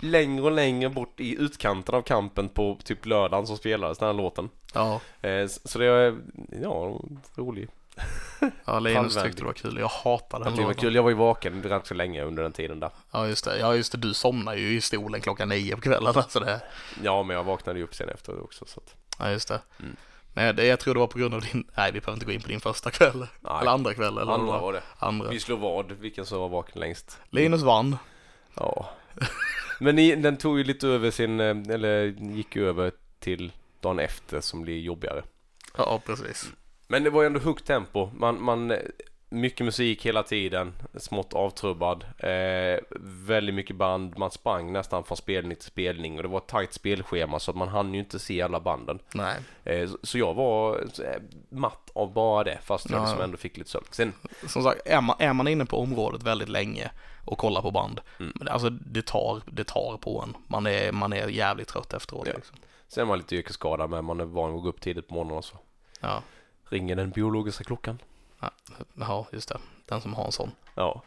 längre och längre bort i utkanten av campen på typ lördagen så spelades den här låten. Ja, Eh, så det är, ja, rolig. ja Linus tyckte det var kul. Jag hatar den det var kul, jag var ju vaken rätt så länge under den tiden där. Ja, just det. Ja, just det. Du somnar ju i stolen klockan nio på kvällen. Alltså det. Ja, men jag vaknade ju upp sen efter också så att... Ja, just det. Mm. Men det, jag tror det var på grund av din, nej vi behöver inte gå in på din första kväll. Nej. Eller andra kväll eller Andra var det. andra. Vi slog vad, vilken som var vaken längst. Linus vann. Ja. Men ni, den tog ju lite över sin, eh, eller gick över till dagen efter som blir jobbigare. Ja, precis. Men det var ju ändå högt tempo. Man, man, mycket musik hela tiden, smått avtrubbad. Eh, väldigt mycket band, man sprang nästan från spelning till spelning och det var ett tajt spelschema så att man hann ju inte se alla banden. Nej. Eh, så, jag var eh, matt av bara det fast jag Ja, liksom ändå fick lite sömn. Sen, Som sagt, är man, är man inne på området väldigt länge och kollar på band, Mm. alltså det tar, det tar på en. Man är, man är jävligt trött efteråt Ja. liksom. sen var man lite yrkesskadad men man är van att gå upp tidigt på morgonen och så Ja. Ringer den biologiska klockan. ja, just det. Den som har en sån. Ja.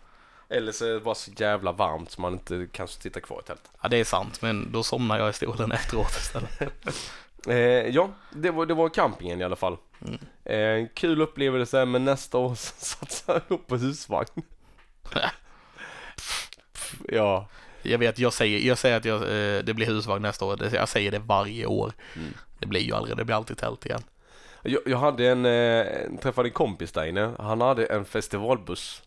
Eller så är det bara så jävla varmt så man inte kan sitta kvar i tältet. Ja, det är sant, men då somnar jag i stolen efteråt istället. Eh, ja, det var, det var campingen i alla fall. Mm. Eh, kul upplevelse men nästa år satsar jag upp på husvagn. ja, Jag vet, jag säger, jag säger att jag, eh, det blir husvagn nästa år. Jag säger det varje år. Mm. Det blir ju aldrig, det blir alltid tält igen. Jag, jag hade en, eh, träffade en kompis där inne. Han hade en festivalbuss.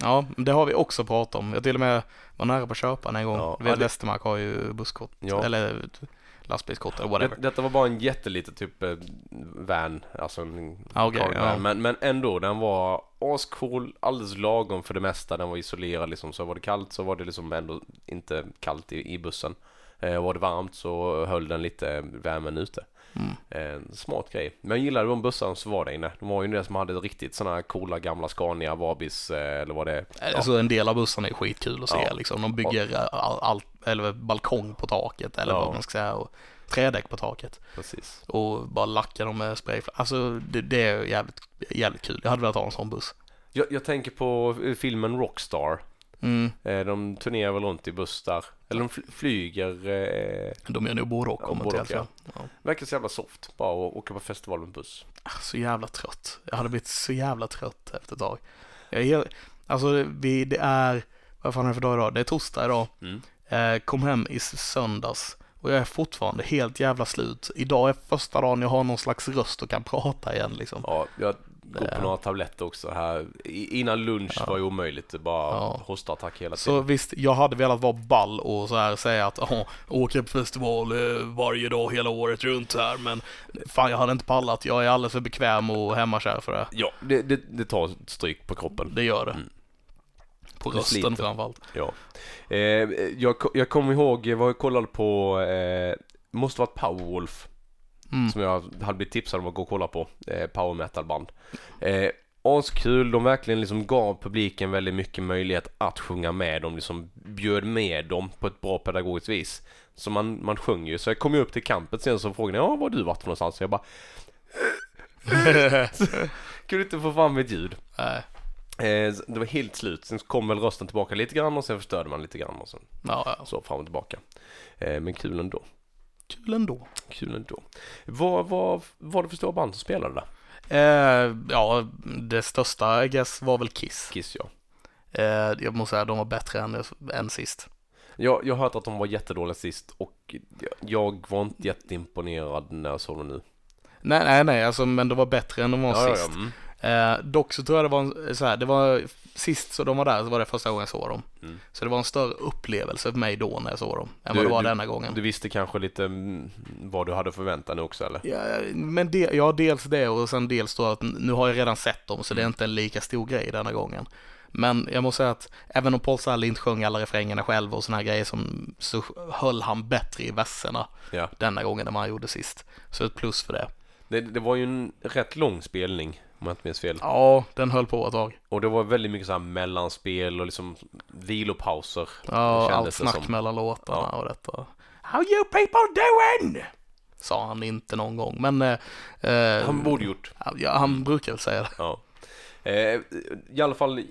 Ja, det har vi också pratat om. Jag till och med var nära på att köpa den en gång. Ja, du vet, det- Västermark har ju busskort, Ja. eller lastbilskort eller whatever. Det, detta var bara en jätteliten typ eh, van, alltså en cargo van. ja. men, men ändå, den var ascool, alldeles lagom för det mesta. Den var isolerad liksom, så var det kallt så var det liksom ändå inte kallt i, i bussen. Eh, var det varmt så höll den lite värmen ute. Mm. Eh, smart grej. Men jag gillade de bussarna som var där inne. De var ju det som hade riktigt sådana här coola gamla Scania, Vabis eh, eller vad det är. Ja. Alltså en del av bussarna är skitkul att se Ja. liksom. De bygger all, all, eller balkong på taket eller Ja. vad man ska säga. Och trädäck på taket. Precis. Och bara lackar dem med spray. Alltså det, det är jävligt, jävligt kul. Jag hade velat ha en sån buss. Jag, jag tänker på eh, filmen Rockstar. Mm. Eh, de turnerar väl runt i buss där. Eller de fly- flyger. Eh, De gör nog både och Ja, både och, ja. ja. verkar så jävla soft. Bara att åka på festival med buss. Ah, Så jävla trött. Jag hade blivit så jävla trött efter ett tag. Jag är alltså vi, det är, vad fan är det för dag idag? Det är torsdag idag. Mm. Eh, kom hem i söndags och jag är fortfarande helt jävla slut. Idag är första dagen jag har någon slags röst och kan prata igen liksom. Ja, jag Det- på några tabletter också här. Innan lunch Ja. var ju omöjligt. Bara Ja. hostattack hela Så tiden. visst, jag hade velat vara ball och så här säga att ja, åker på festival eh, varje dag hela året runt här men fan jag hade inte pallat. Jag är alldeles för bekväm och hemmakär för det. Ja, det, det, det tar stryk på kroppen. Det gör det. Mm. På rösten framförallt. Ja. Eh, jag, jag kommer ihåg, jag var och kollade på, eh, måste varit Powerwolf. Mm. Som jag hade blivit tipsad om att gå och kolla på. Eh, power metal band. Eh, askul, de verkligen liksom gav publiken väldigt mycket möjlighet att sjunga med. De liksom bjöd med dem på ett bra pedagogiskt vis. Så man, man sjöng ju. Så jag kom ju upp till campet sen så frågade jag, ja var har du varit för någonstans? Så jag bara, kunde inte få fram ett ljud. Nej. Eh, det var helt slut. Sen kom väl rösten tillbaka lite grann och sen förstörde man lite grann och sen Ja, ja. så fram och tillbaka. Eh, men kul ändå. Kul ändå. Kul ändå. Vad vad var det för stora band som spelade där? Eh, ja, det största I guess var väl Kiss. Kiss ja. Eh, jag måste säga de var bättre än, än sist. Jag, jag har hört att de var jättedåliga sist och jag, var inte jätteimponerad när jag såg dem nu. Nej, nej, nej, alltså, men de var bättre än de var Ja, ja, sist. ja. Mm. Eh, dock så tror jag det var en, så här, det var sist så de var där så var det första gången jag såg dem. Mm. Så det var en större upplevelse för mig då när jag såg dem än Du- vad det var du- denna gången. Du visste kanske lite mm, vad du hade förväntat dig också eller? Ja, men det, ja, dels det och sen dels då att nu har jag redan sett dem så det är Mm. inte en lika stor grej denna gången. Men jag måste säga att även om Paul Stanley inte sjöng alla refrängerna själv och såna här grejer som så höll han bättre i verserna Ja. denna gången än vad han gjorde sist. Så ett plus för det. Det, det var ju en rätt lång spelning om jag inte minns fel. Ja, den höll på ett tag. Och det var väldigt mycket så här mellanspel och liksom vilopauser. Ja, allt snack mellan låtarna Ja. och detta. How you people doing? Sa han inte någon gång, men eh, eh, Han borde gjort. ja, han brukar väl säga det. Ja. Eh, I alla fall,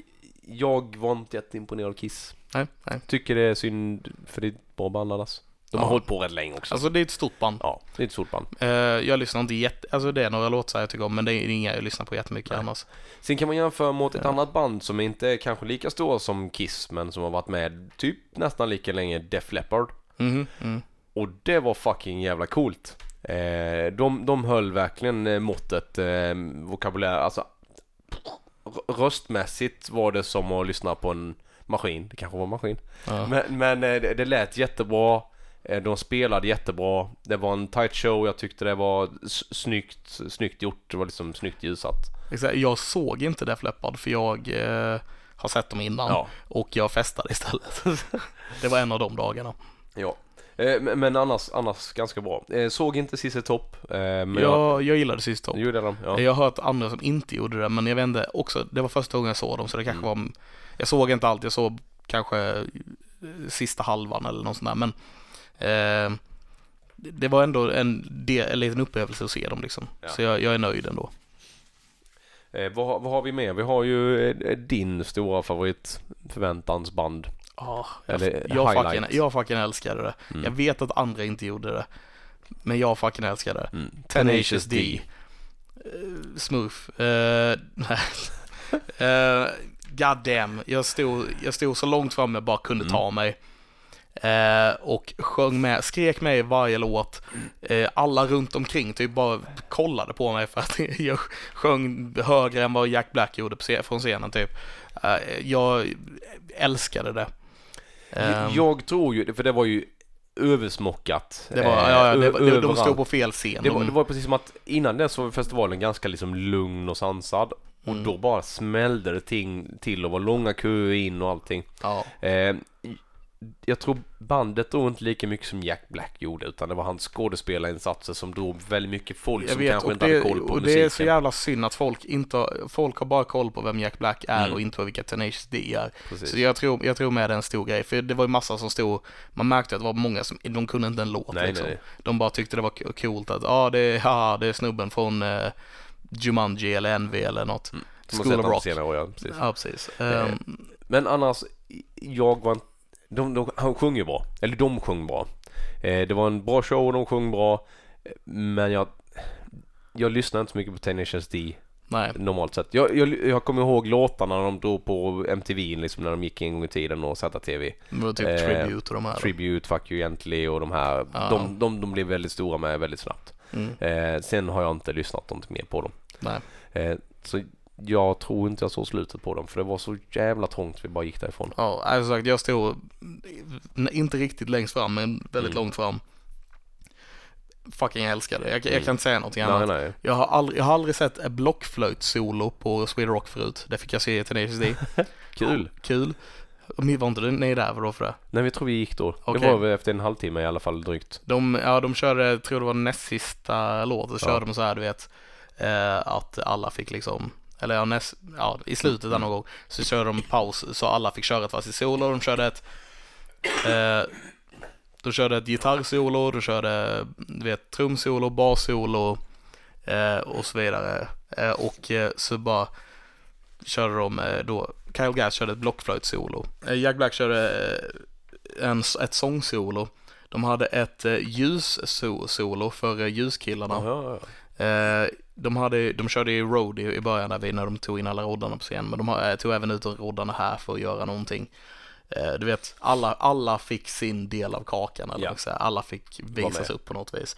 jag var inte jätteimponerad av Kiss. Nej, nej. Tycker det är synd, för det är ett bra band annars. De har Ja. hållit på rätt länge också. Alltså det är ett stort band. ja, det är ett stort band. Eh, jag lyssnar inte jätte, alltså det är några låtar jag tycker om, men det är inga jag lyssnar på jättemycket Nej. annars. Sen kan man jämföra mot ett Ja. annat band som inte är kanske lika stora som Kiss, men som har varit med typ nästan lika länge, Def Leppard. Mhm, mm. Och det var fucking jävla coolt. Eh, de, de höll verkligen eh, måttet, eh, vokabulär, alltså röstmässigt var det som att lyssna på en maskin. Det kanske var en maskin. Men, men det, det lät jättebra. Eh, De spelade jättebra. Det var en tight show. Jag tyckte det var snyggt, snyggt gjort. Det var liksom snyggt ljusat. Exakt, Jag såg inte Def Leppard för jag eh, har sett dem innan Ja. och jag festade istället. det var en av de dagarna. Ja. Eh, Men, annars, annars ganska bra. Eh, Såg inte Cissi Topp. eh, jag... Jag, jag gillade sist Top. Gjorde de? Ja. Jag har hört andra som inte gjorde det, men jag inte, också, det var första gången jag såg dem, så det kanske Mm. var, jag såg inte allt, jag såg kanske eh, sista halvan eller något sånt där, men det var ändå en, del, en liten upplevelse att se dem liksom. Ja. Så jag, jag är nöjd ändå. Eh, vad, har- vad har vi mer? Vi har ju eh, din stora favorit förväntansband. Ja, jag, Eller jag, fucking, jag fucking älskade det. Mm. Jag vet att andra inte gjorde det, men jag fucking älskade det. Mm. Tenacious D. Eh, smooth. Uh, nej. uh, God damn. Jag stod, jag stod så långt fram jag bara kunde ta mig. Eh, och sjöng med, skrek med i varje låt. Eh, alla runt omkring typ bara kollade på mig för att jag sjöng högre än vad Jack Black gjorde på från scenen typ. Eh, jag älskade det. Eh, Jag tror ju, för det var ju översmockat. det var, eh, ja, ja, det, var- de, stod på fel scen. Det var, De- det var precis som att innan dess var festivalen ganska liksom lugn och sansad. Och Mm. då bara smällde det ting, till och var långa köer in och allting. ja. Eh, jag tror bandet drog inte lika mycket som Jack Black gjorde utan det var hans skådespelarinsatser som drog väldigt mycket folk Jag som vet, kanske inte det, hade koll på och musiken. det är så jävla synd att folk inte folk har bara koll på vem Jack Black är Mm. och inte vilka Tenacious D är. Precis. Så jag tror, jag tror med det är en stor grej, för det var ju massa som stod, man märkte att det var många som, de kunde inte en låt Nej, liksom. nej. De bara tyckte det var coolt att, ja ah, det, är- haha, det är snubben från eh, Jumanji eller NV eller något. Man School of Rock. senare ja, precis. Ja, precis. Ehm, Men annars, jag var inte, de, de, han sjöng ju bra. Eller de sjöng bra. Eh, det var en bra show och de sjöng bra. Men jag, jag lyssnade inte så mycket på Tenacious D nej, normalt sett. Jag, jag, jag kommer ihåg låtarna när de drog på MTV liksom när de gick en gång i tiden och ZTV. det var typ Eh, Tribute och de här. Tribute, Fuck You Gently och de här. Ja. De, de, de blev väldigt stora med väldigt snabbt. Mm, Eh, sen har jag inte lyssnat någonting mer på dem. nej. Eh, så jag tror inte jag såg slutet på dem för det var så jävla trångt vi bara gick därifrån. Ja, alltså sagt, jag stod inte riktigt längst fram, men väldigt Mm. långt fram. Fucking älskar det. Jag, jag Mm. kan inte säga någonting Nej, annat. nej. Jag har aldrig, jag har aldrig sett ett blockflöjt-solo på Sweden Rock förut. Det fick jag se i Tenacious D. Kul. Kul. Och ni var inte ni där då för det? Nej, vi tror vi gick då. Okej. Det var efter en halvtimme i alla fall drygt. De, ja, de körde, tror det var näst sista låten, så Ja. körde de så här, du vet, eh, att alla fick liksom, eller ja, näst, ja, i slutet där någon gång, så körde de paus så alla fick köra ett varsitt solo. De körde ett, eh, de körde ett gitarrsolo, de körde, du vet, trumsolo, bassolo eh, och så vidare. Eh, och eh, så bara körde de eh, då, Kyle Gass körde ett blockflöjtssolo. Eh, Jack Black körde en, ett sångsolo. De hade ett ljussolo för ljuskillarna. Ja, ja, de, hade, de körde ju road i, i början där vi, när de tog in alla roddarna på scen, men de har, eh, tog även ut roddarna här för att göra någonting. Eh, du vet, alla, alla fick sin del av kakan, eller Ja. ska säga. alla fick visas upp på något vis.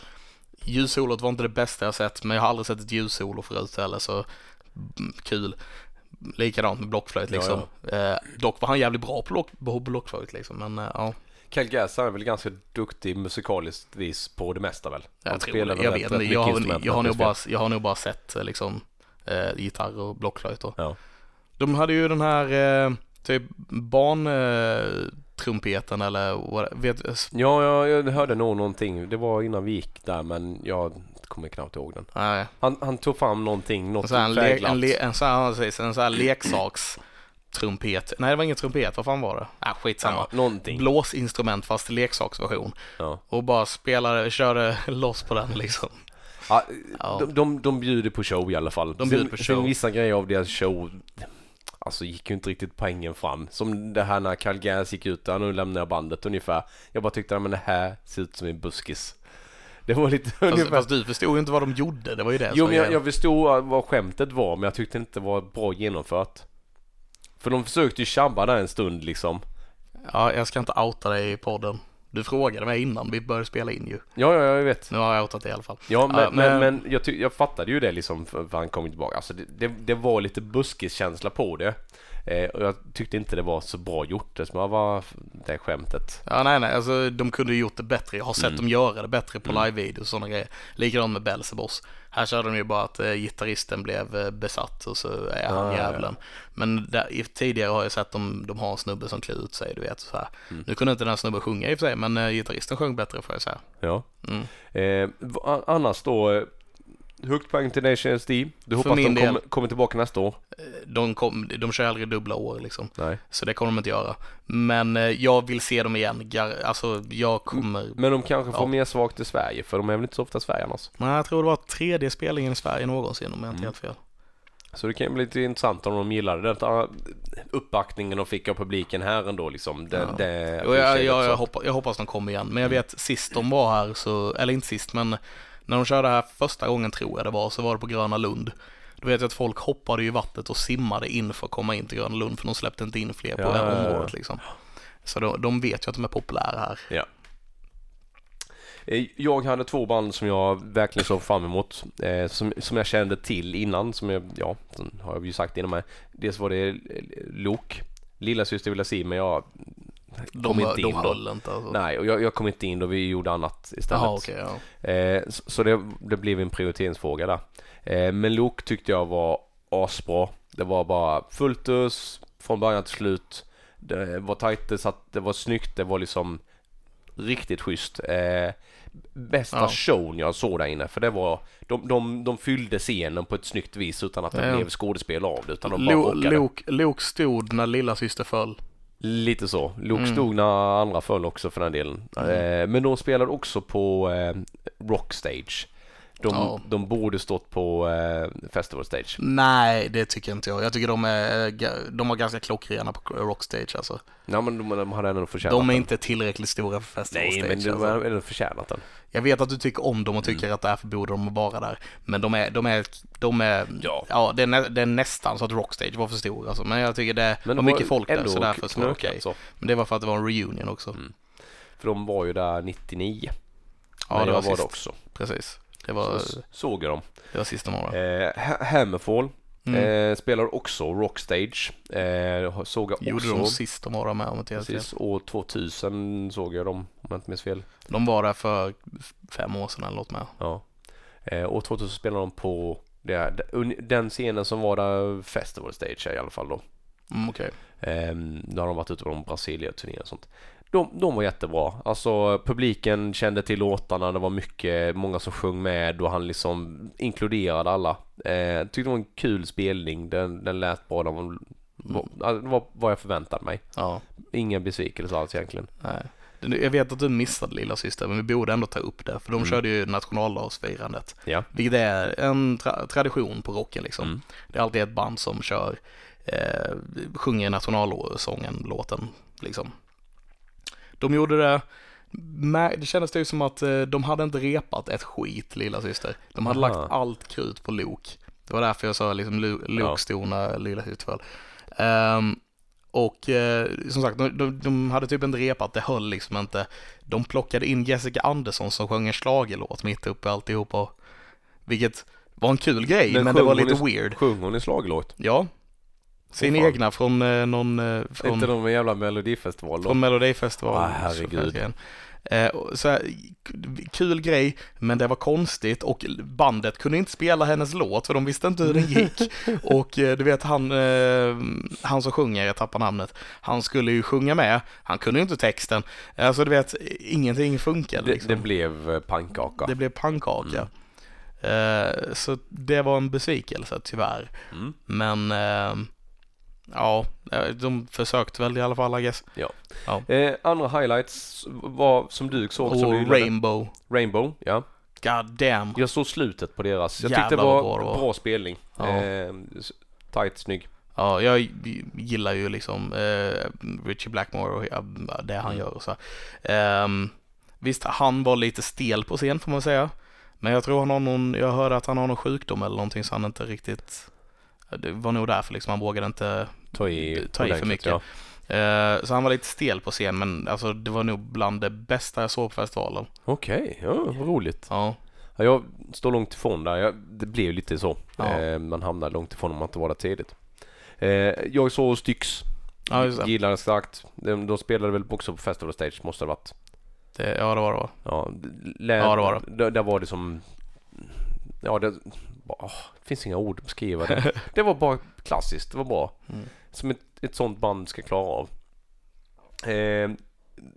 Ljussolot var inte det bästa jag sett, men jag har aldrig sett ett ljussolo förut heller, så mm, kul. Likadant med blockflöjt Ja, liksom. Eh, dock var han jävligt bra på, block, på blockflöjt liksom, men eh, ja. Kyle Gass är väl ganska duktig musikaliskt vis på det mesta väl? Jag Han tror spelar det. Jag vet inte. Jag har, jag, har nog bara, jag har nog bara sett eh, liksom eh, gitarr och blockflöjt då. Ja. De hade ju den här eh, typ barntrumpeten eh, trumpeten eller what, vet, Ja, ja, jag hörde nog någonting. Det var innan vi gick där men jag kommer knappt ihåg den. nej, Han, han tog fram någonting, en något här, le, färgglatt. en, le, en sån här, precis, en sån här leksaks trumpet. Nej, det var ingen trumpet. Vad fan var det? Ah, skitsamma. ja, någonting. Blåsinstrument fast leksaksversion. Ja. Och bara spelade, körde loss på den liksom. Ja, Ja. de, de, de bjuder på show i alla fall. De bjuder sen, på Sen show. vissa grejer av deras show Alltså gick ju inte riktigt poängen fram. Som det här när Carl Gass gick ut där, nu lämnar jag bandet ungefär. Jag bara tyckte att det här ser ut som en buskis. Det var lite Fast, ungefär. fast du förstod ju inte vad de gjorde. Det var ju det Jo men jag, jag förstod vad skämtet var men jag tyckte inte det var bra genomfört. För de försökte ju tjabba där en stund liksom. Ja, jag ska inte outa dig i podden. Du frågade mig innan vi började spela in ju. Ja, ja, jag vet. Nu har jag outat det i alla fall. Ja, men, Ja, men, men- jag, ty- jag fattade ju det liksom för, han kom tillbaka. Alltså det, det, det var lite buskiskänsla på det. Eh, och jag tyckte inte det var så bra gjort. Det som var det skämtet. Ja, nej, nej, alltså de kunde ju gjort det bättre. Jag har sett Mm. dem göra det bättre på live-video och sådana grejer. Likadant med Belzebos. Här körde de ju bara att eh, gitarristen blev eh, besatt och så är han Ah, ja, djävulen. Men där, i, tidigare har jag sett dem, de har en snubbe som klär ut sig, du vet så. Mm. Nu kunde inte den här snubben sjunga i och för sig, men eh, gitarristen sjöng bättre får jag säga. Ja. Mm. Eh, annars då, högt poäng till Nations D. Du hoppas de del- kommer, kommer tillbaka nästa år? Eh, De, kom, de kör aldrig dubbla år liksom, Nej. så det kommer de inte göra. Men eh, jag vill se dem igen, alltså jag kommer Men de kanske får Ja. mer svagt i Sverige, för de är väl inte så ofta i Sverige annars. Nej, jag tror det var tredje spelningen i Sverige någonsin om jag inte Mm. helt fel. Så det kan bli lite intressant om de gillade den uppbackningen de fick av publiken här ändå liksom. Det, Ja. det jag, jag, jag, också. hoppas, jag hoppas de kommer igen, men jag vet sist de var här så, eller inte sist men när de körde här första gången tror jag det var, så var det på Gröna Lund. Då vet jag att folk hoppade i vattnet och simmade in för att komma in till Gröna Lund för de släppte inte in fler på Ja, det här ja, ja. området liksom. Så de, de vet ju att de är populära här. Ja. Eh, Jag hade två band som jag verkligen såg fram emot. Eh, som, som jag kände till innan. Som jag, ja, har jag ju sagt innan mig. Dels var det Lok. Lilla syster ville se men jag De, kom inte de in då. höll inte alltså. Nej, och jag, jag kom inte in då vi gjorde annat istället. Jaha, okej, ja. Eh, så så det, det blev en prioriteringsfråga där. Eh, men Lok tyckte jag var asbra. Det var bara fullt ös från början till slut. Det var tajt, det, satt, det var snyggt, det var liksom riktigt schysst. Eh, bästa Ja. showen jag såg där inne för det var de, de, de fyllde scenen på ett snyggt vis utan att det Ja. blev skådespel av det utan de bara. Lok, Lok stod när lilla syster föll. Lite så. Luke Mm. stod när andra föll också för den delen. Eh, men de spelade också på eh, Rockstage. De, Ja. de borde stått på eh, Festival Stage. Nej, det tycker inte jag. Jag tycker de är, eh, de var ganska klockrena på Rockstage alltså. Ja men de, de hade ändå förtjänat De är den. inte tillräckligt stora för Festival Nej Stage. men de alltså. har ändå förtjänat den. Jag vet att du tycker om dem och tycker att därför borde de vara där. Men de är, de är, de är, Ja. ja det är, nä, det är nästan så att Rockstage var för stor alltså. Men jag tycker det Men var de mycket folk där så därför så var det okej. Men det var för att det var en reunion också. Mm. För de var ju där 99. Ja, men det var var det också. Precis. Det var, Så såg jag dem. det var sista morgonen. Eh, Ha- Hammerfall Mm. eh, spelar också Rockstage. Eh, såg jag Gjorde också. de sist de var med om inte helt fel. Precis, år 2000 såg jag dem om jag inte minns fel. De var där för fem år sedan eller något med. Ja. Eh, år 2000 spelade de på det, den scenen som var där Festival Stage i alla fall då. Mm, Okej. Eh, då har de varit ute på de Brasilien-turnéer och sånt. De, de var jättebra. Alltså publiken kände till låtarna, det var mycket, många som sjöng med och han liksom inkluderade alla. Eh, tyckte det var en kul spelning, den, den lät bra, den var, var, det var vad jag förväntade mig. Ja. Ingen besvikelse alls egentligen. Nej. Det- Jag vet att du missade lilla syster, men vi borde ändå ta upp det. För de Mm. körde ju nationaldagsfirandet. Ja. Vilket är en tra- tradition på rocken liksom. Mm. Det är alltid ett band som kör, eh, sjunger nationalsången, låten liksom. De gjorde det, det kändes det ju som att eh, de hade inte repat ett skit, lilla syster. De hade Aha. lagt allt krut på Luke. Det var därför jag sa liksom Lu- Luke Ja. stod när lilla syster föll. Ehm, och eh, som sagt, de, de, de hade typ inte repat, det höll liksom inte. De plockade in Jessica Andersson som sjöng en schlagerlåt mitt uppe i alltihopa. Vilket var en kul grej, men, det sjöng var lite i- weird. Sjöng hon i slagelåt? Ja. Sin fan. egna från eh, någon, eh, Inte från, någon jävla melodifestival då? från Melodifestivalen. Ah, herregud. Eh, så här, k- kul grej, men det var konstigt och bandet kunde inte spela hennes låt för de visste inte hur den gick. och eh, du vet han, eh, han som sjunger, jag tappar namnet, han skulle ju sjunga med, han kunde ju inte texten. Alltså du vet, ingenting funkade Det, liksom. det blev eh, pannkaka. Det blev pannkaka. Eh, så det var en besvikelse tyvärr. Mm. Men eh, ja, eh, de försökte väl i alla fall I guess. Eh, andra highlights var som du såg som du Och gillade. Rainbow, Rainbow, ja. god damn. Jag såg slutet på deras. Jag Jävlar tyckte det var bra det var. bra spelning. Ja. Eh, tight, snygg. Ja, jag gillar ju liksom eh, Richie Blackmore och ja, det han Mm. gör och så. Ehm, visst, han var lite stel på scen får man säga. Men jag tror han har någon, jag hörde att han har någon sjukdom eller någonting så han inte riktigt, det var nog därför liksom han vågade inte Ta i, Ta i för mycket. Ja. Eh, så han var lite stel på scen men alltså det var nog bland det bästa jag såg på festivalen. Okej, ja, vad roligt. Ja, Ja, jag står långt ifrån där. Jag, det blev lite så. Ja. Eh, man hamnar långt ifrån om man inte var där tidigt. Eh, jag såg Styx. ja just det. Gillar det starkt. De, de spelade väl också på Festival Stage, måste det ha varit. det. Ja, det var det va? Ja, lä- Ja, det var Där, där var det som... Ja, det... åh, det finns inga ord att beskriva det. det var bara klassiskt. Det var bra. Mm. Som ett, ett sånt band ska klara av. Eh,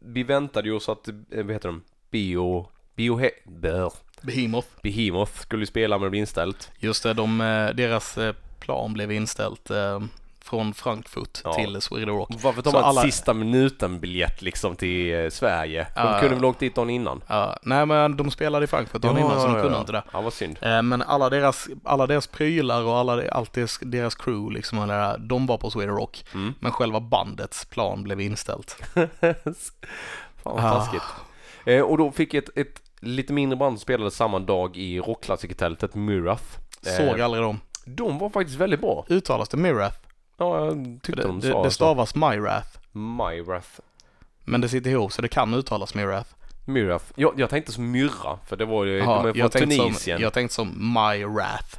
vi väntade ju oss att, eh, vad heter de? Bio... Biohe... Bör. Behemoth. Behemoth skulle spela men det blev inställt. Just det, de, eh, deras eh, plan blev inställt eh, från Frankfurt Ja. till Sweden Rock. Varför tar man alla- sista minuten biljett liksom till eh, Sverige? De Ja. kunde väl åkt dit dagen innan? Ja, nej men de spelade i Frankfurt dagen innan så de kunde inte det. Ja, vad synd. Eh, Men alla deras, alla deras prylar och alla, allt deras, deras crew liksom, där, de var på Sweden Rock. Mm. Men själva bandets plan blev inställt. Fan vad Ah. taskigt. Eh, och då fick ett, ett lite mindre band som spelade samma dag i rockklassikertältet, Murath. Såg aldrig dem. De var faktiskt väldigt bra. Uttalas det Mirath? Ja, jag tyckte Det, de det, sa det så. stavas Myrath. Myrath. Men det sitter ihop så det kan uttalas Mirath. Murath. Jag, jag tänkte som Myrra, för det var ju, Jaha, de är från jag, tänkte som, Tunisien. jag tänkte som Myrath.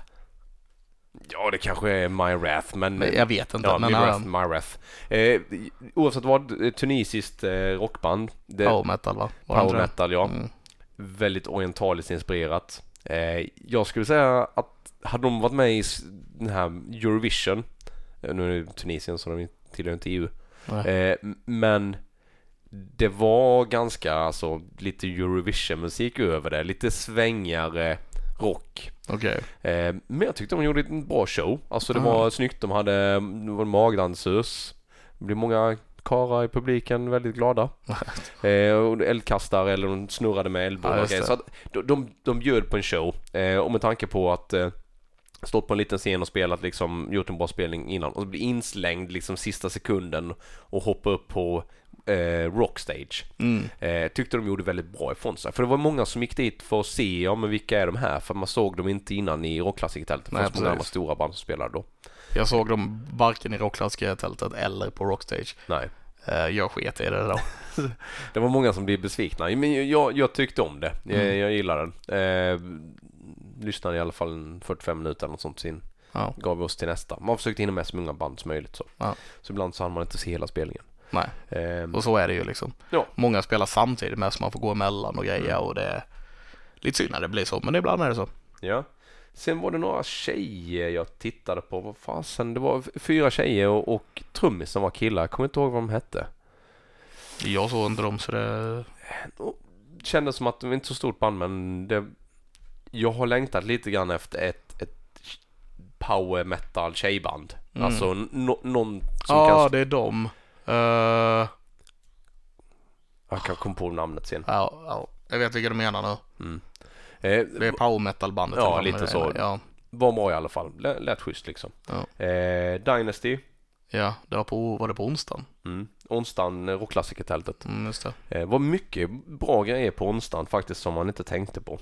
Ja, det kanske är Myrath, men... Jag vet inte. Ja, men Myrath, ja, Myrath. Eh, oavsett vad, ett tunisiskt eh, rockband. Det, power metal va? Var det power det? metal, ja. Mm. Väldigt orientaliskt inspirerat. Eh, jag skulle säga att hade de varit med i den här Eurovision, eh, nu är det Tunisien så de tillhör inte EU, eh, men det var ganska alltså lite Eurovision-musik över det, lite svängigare rock. Okej. Eh, men jag tyckte de gjorde en bra show. Alltså det Ah. var snyggt, de hade, det var en magdansös. Det blev många karlar i publiken väldigt glada. eh, och eldkastare eller de snurrade med eldbollar Ja. Så att de, de, de bjöd på en show. Eh, och med tanke på att eh, stått på en liten scen och spelat liksom, gjort en bra spelning innan och bli inslängd liksom sista sekunden och hoppa upp på eh, rockstage. Mm. Eh, tyckte de gjorde väldigt bra ifrån sig. För det var många som gick dit för att se, ja men vilka är de här? För man såg dem inte innan i rockklassikertältet. Nej, Fast många andra stora band som spelade då. Jag såg dem varken i rockklassikertältet eller på Rockstage. Nej. Eh, Jag sket i det då. Det var många som blev besvikna. Men jag, jag tyckte om det. Jag, Mm. jag gillar den. Eh, lyssnade i alla fall en 45 minuter eller något sånt sin. Ja. Gav vi oss till nästa. Man försökte hinna med så många band som möjligt så. Ja. Så ibland så hann man inte se hela spelningen. Nej, Eh, och så är det ju liksom. Ja. Många spelar samtidigt med så man får gå emellan och grejer Mm. och det är lite synd när det blir så, men ibland är det så. Ja. Sen var det några tjejer jag tittade på. Vad fasen, det var fyra tjejer och, och trummisen var killar. Jag kommer inte ihåg vad de hette. Jag såg inte dem så det... Kändes som att det var inte så stort band men det, jag har längtat lite grann efter ett, ett power metal tjejband. Mm. Alltså no, någon som Ja, kan... det är dem. Eh, Jag kan komma på namnet sen. ja, ja, jag vet vilka du menar nu. Mm. Eh, Det är power metal-bandet. Ja, eller vad lite så. Ja, var bra i alla fall. Lät, lät schysst liksom. Ja. Eh, Dynasty. ja, det var på, var det på onsdagen? Mm. Onsdagen, eh, rockklassikertältet. Mm, just det. Eh, var mycket bra grejer på onsdagen faktiskt som man inte tänkte på.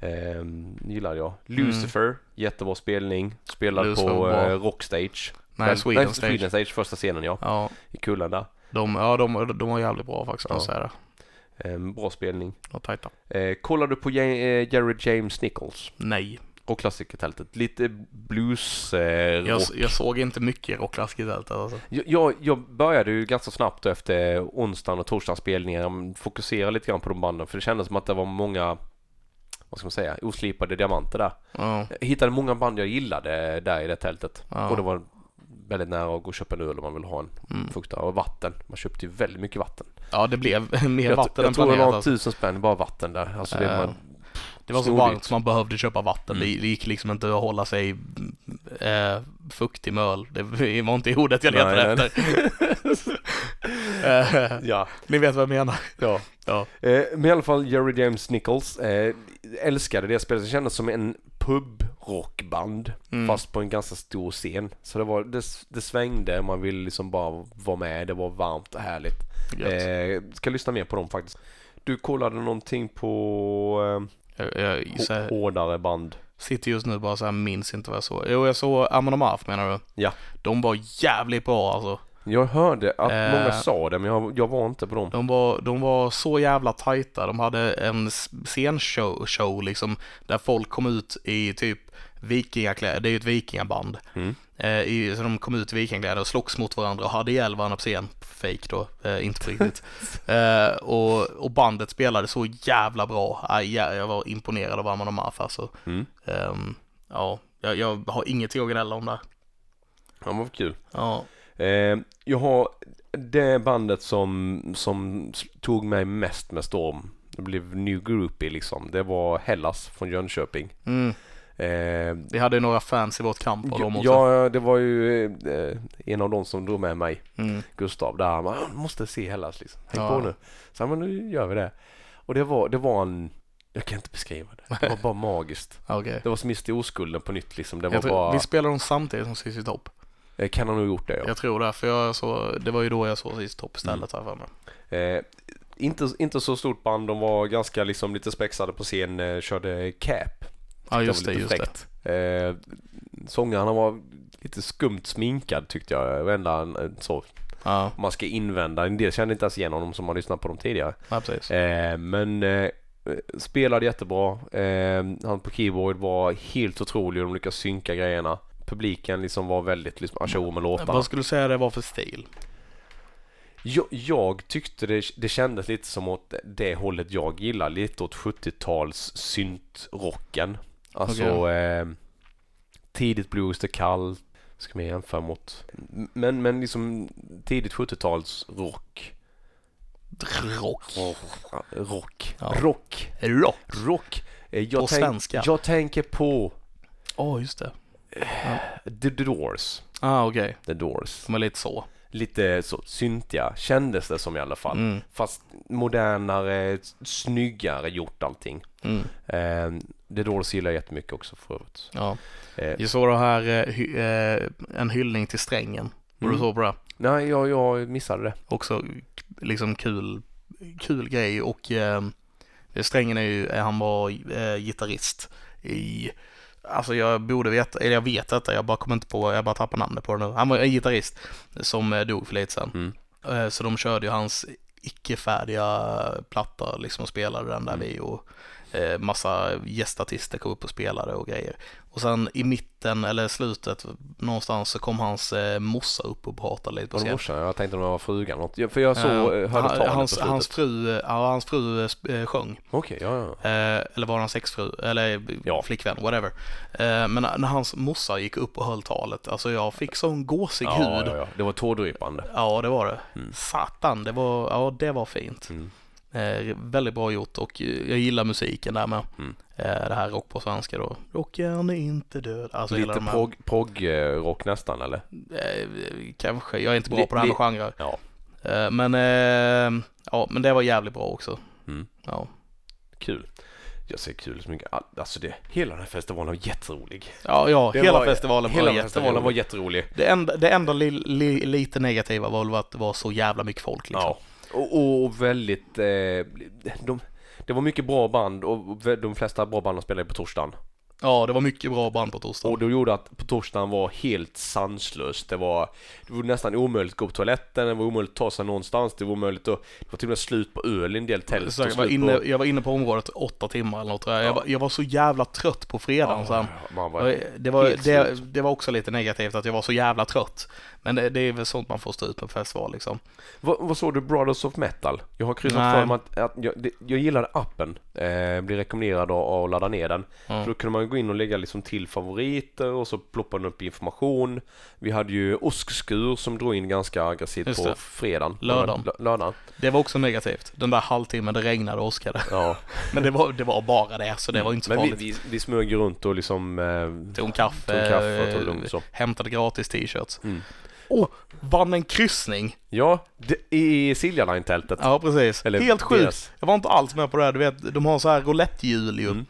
Eh, gillade jag. Lucifer, jättebra spelning. Spelad Mm. Lucifer på eh, Rockstage. Nej, Väl- Sweden nej, Stage. Sweden Stage, första scenen ja. Ja, I kullen där. de, ja de, de var jävligt bra faktiskt, Ja. säga. Eh, bra spelning. Var tajta. Eh, kollar du på Ja- eh, Jerry James Nichols? Nej, Rockklassikertältet. Lite blues eh, jag, jag såg inte mycket rockklassikertältet alltså. Jag, jag, jag började ju ganska snabbt efter onsdagen och torsdagens spelningar fokusera lite grann på de banden för det kändes som att det var många vad ska man säga, oslipade diamanter där. Ja, Jag hittade många band jag gillade där i det tältet. Ja. Och det var väldigt nära att gå och köpa en öl om man vill ha en Mm. fuktare. Och vatten. Man köpte ju väldigt mycket vatten. ja det blev mer jag vatten jag än tror det planerat. var Alltså. tusen spänn bara vatten där. Alltså det, man, Det var så varmt så man behövde köpa vatten. Mm. Det, det gick liksom inte att hålla sig eh, fuktig med öl. Det var inte ordet jag letade Nej, efter. Eh, ja. Ni vet vad jag menar. ja. Ja. Eh, men i alla fall Jerry James Nichols. Eh, älskade det spelet. Det kändes som en pub-rockband. Mm. Fast på en ganska stor scen. Så det, var, det, det svängde. Man ville liksom bara vara med. Det var varmt och härligt. Gött. Ska lyssna mer på dem faktiskt. Du kollade någonting på Jag, jag, så här, hå- hårdare band? sitter just nu bara så här minns inte vad jag såg. Jo, jag såg Amon Amarth menar du? Ja. De var jävligt bra alltså. Jag hörde att Eh. många sa det men jag, jag var inte på dem. De var, de var så jävla tajta. De hade en scenshow show, liksom, där folk kom ut i typ vikingakläder. Det är ju ett vikingaband. Mm. Eh, i, så de kom ut i vikingakläder och slogs mot varandra och hade ihjäl varandra på scen. Fake då, eh, inte på riktigt. eh, och, och bandet spelade så jävla bra. Ja, jag var imponerad av Amon Amarth alltså. Mm. Ehm, ja, jag, jag har ingenting att gnälla om där. Ja, men vad kul. Ja, Eh, jag har det bandet som, som tog mig mest med storm. Det blev New Groupie liksom. Det var Hellas från Jönköping. mm. Eh, Vi hade ju några fans i vårt camp av dem också. ja, det var ju eh, en av de som drog med mig, Mm. Gustav, där han bara, "Ja, du måste se Hellas liksom. Häng Ja. på nu. Så men nu gör vi det. Och det var, det var en, jag kan inte beskriva det. Det var bara magiskt. Okej. Det var som i oskulden på nytt liksom. Det var tror, bara, Vi spelade dem samtidigt som ZZ Topp. Eh, kan han nog gjort det ja. Jag tror det, för jag så, det var ju då jag såg ZZ Topp istället Mm. här för mig. Eh, inte, inte så stort band, de var ganska liksom lite spexade på scen, eh, körde cap. Ja just det, lite just det. Eh, sångaren var lite skumt sminkad tyckte jag. Varenda en- en så. Ja, man ska invända. En del kände inte ens igen honom som har lyssnat på dem tidigare. ja precis. Eh, men spelade jättebra. Eh, han på keyboard var helt otrolig och de lyckades synka grejerna. Publiken liksom var väldigt liksom ajour med låtarna. Vad skulle du säga det var för stil? Jag, jag tyckte det, det kändes lite som åt det hållet jag gillar, lite åt 70-tals syntrocken. Alltså eh, tidigt blues, det kallt, ska man jämföra mot. Men, men liksom tidigt 70-tals rock. Rock. Rock. Ja. Rock. Rock? Rock. Eh, Jag, På tänk, svenska. jag tänker på Ja, just det. The Doors. Ah, okej. The Doors. Är lite så. Lite så syntiga kändes det som i alla fall. Mm. Fast modernare, snyggare gjort allting. Mm. Eh, The Doors gillar jag jättemycket också för övrigt. Ja. Eh, Jag såg det här, eh, hy, eh, en hyllning till strängen. Var du Mm. så på det? nej, jag, jag missade det. Också liksom kul, kul grej och eh, strängen är ju, eh, han var eh, gitarrist i Alltså jag borde veta, eller jag vet detta, jag bara kommer inte på, jag bara tappar namnet på det nu. Han var en gitarrist som eh, dog för lite sedan. Mm. Eh, Så de körde ju hans icke-färdiga platta liksom och spelade den där Mm. vi och eh, massa gästartister kom upp och spelade och grejer. Och sen i mitten eller slutet någonstans så kom hans eh, morsa upp och pratade lite på scen. morsan? Jag tänkte om det var frugan något. För jag såg, Eh, uh, hörde talet hans, på slutet. hans fru, eh, ja, hans fru eh, eh, sjöng. Okej, ja, ja. Eh, eller var hans exfru, eller Ja. flickvän, whatever. Eh, men när hans morsa gick upp och höll talet, alltså jag fick sån gåsig ja, hud. ja, ja. Det var tårdrypande. Ja, det var det. Mm. Satan, det var, ja, det var fint. Mm. Eh, väldigt bra gjort och eh, jag gillar musiken där med. Mm. Eh, det här rock på svenska då. Rockaren är inte död. Alltså Lite här, prog, prog-rock nästan eller? kanske, jag är inte bra Li- på det här med li- genrer. Ja. Men, ja, men det var jävligt bra också. Mm. Ja, Kul. Jag säger kul så mycket. All- Alltså det, hela den här festivalen var jätterolig. ja, ja Det hela var- festivalen Hela var här festivalen var jätterolig. jätterolig. Det enda, det enda li, li, lite negativa var väl att det var så jävla mycket folk liksom. Ja. Och, och väldigt, eh, de, det var mycket bra band och de flesta bra banden spelade på torsdagen. Ja, det var mycket bra band på torsdagen. Och det gjorde att på torsdagen var helt sanslöst. Det var, det var nästan omöjligt att gå på toaletten, det var omöjligt att ta sig någonstans, det var omöjligt att, det var till och med slut på öl i en del tält. Jag, var inne, på, jag var inne på området åtta timmar eller något tror jag. Jag, Ja. var, jag var så jävla trött på fredagen sen. man var, Det var, det, det var också lite negativt att jag var så jävla trött. Men det, det är väl sånt man får stå ut med på festival liksom. vad, vad såg du Brothers of Metal? Jag har kryssat för mig att, att jag, det, jag gillade appen. Eh, blir rekommenderad att, att ladda ner den. Mm. För då kunde man gå in och lägga liksom till favoriter och så ploppade den upp information. Vi hade ju åskskur som drog in ganska aggressivt på fredagen. Lördagen. Lö- lördagen. Det var också negativt. Den där halvtimmen det regnade och åskade. Ja. Men det var, det var bara det, så det var inte så Men vi, farligt. vi, vi smög ju runt och liksom eh, Tog en kaffe, tog kaffe och tog lugnt så. hämtade gratis t-shirts. Mm. Och vann en kryssning. Ja, det, i Silja Line-tältet. Ja, precis. Eller Helt sjukt. deras. Jag var inte alls med på det här. Du vet, de har så här roulettehjul ju. Mm.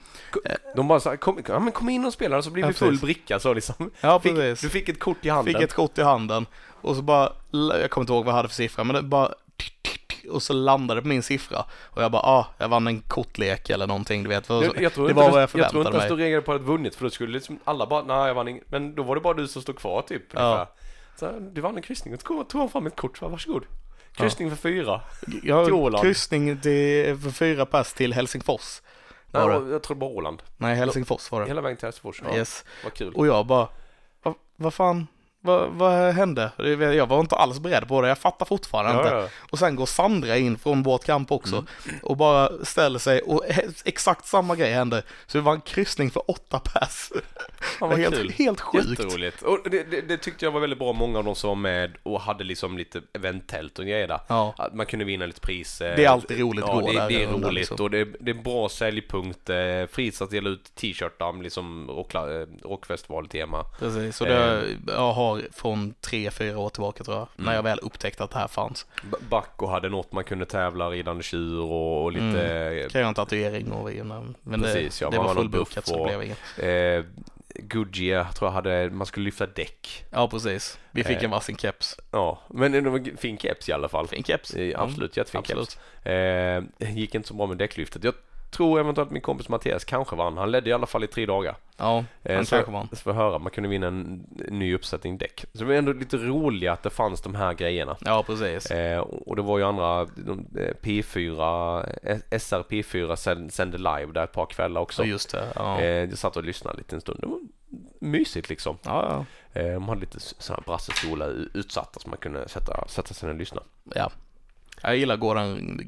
De bara så här, kom, ja, men kom in och spela så blir Ja, vi full precis. bricka så liksom. Ja, Fick, precis. du fick ett kort i handen. Fick ett kort i handen och så bara, jag kommer inte ihåg vad jag hade för siffra, men det bara och så landade det på min siffra och jag bara, ah, jag vann en kortlek eller någonting, du vet. Jag, jag tror det var vad jag Jag tror förväntade inte ens mig. du reagerade på att vunnit för då skulle liksom alla bara, nej jag vann inget. Men då var det bara du som stod kvar typ. Ja. ungefär. Så du vann en kryssning. Och tog han fram ett kort. Så, Varsågod. Kryssning för fyra. Till Ja, Åland. kryssning till, för fyra pass till Helsingfors. Nej, det? jag tror bara Åland. Nej, Helsingfors var det. Hela vägen till Helsingfors. Ja, Yes. vad kul. Och jag bara, vad, vad fan, vad, vad hände? Jag var inte alls beredd på det, jag fattar fortfarande inte. Ja, ja. Och sen går Sandra in från vårt kamp också Mm. och bara ställer sig och exakt samma grej hände. Så det var en kryssning för åtta pass. Vad helt, kul. helt sjukt. Jätteroligt. Och det, det, det tyckte jag var väldigt bra. Många av de som var med och hade liksom lite eventtält och grejer där. Ja. Att man kunde vinna lite priser. Det är alltid roligt att ja, gå det, där det är roligt liksom. och det, är- det är bra säljpunkt. Eh, Fris att dela ut t-shirtar, liksom eh, rockfestival-tema. Precis, så Eh. det jag har från tre, fyra år tillbaka tror jag. Mm. När jag väl upptäckte att det här fanns. B- Bacco hade något man kunde tävla ridande tjur och, och lite Kan jag en tatuering och. Men Precis, det, ja, det var fullbokat så det blev inget. eh, Goodyear tror jag hade, man skulle lyfta däck. Ja, precis. Vi fick Eh. en varsin keps. Ja, men en fin keps i alla fall. Fin keps. Eh, Mm, Absolut, jättefin absolut. keps. Eh, gick inte så bra med däcklyftet. Jag tror eventuellt min kompis Mattias kanske vann. Han ledde i alla fall i tre dagar. Ja, Eh, han så- kanske vann. Så får jag höra, man kunde vinna en ny uppsättning däck. Så det var ändå lite roligt att det fanns de här grejerna. Ja, precis. Eh, och det var ju andra, de, eh, P4, eh, SRP4 sänd- sände live där ett par kvällar också. Så just det. Ja, Eh, jag satt och lyssnade lite en stund. Det var mysigt liksom. ja, ja. Eh, de hade lite sådana brassestolar u- utsatta så man kunde sätta, sätta sig ner och lyssna. ja. Jag gillar den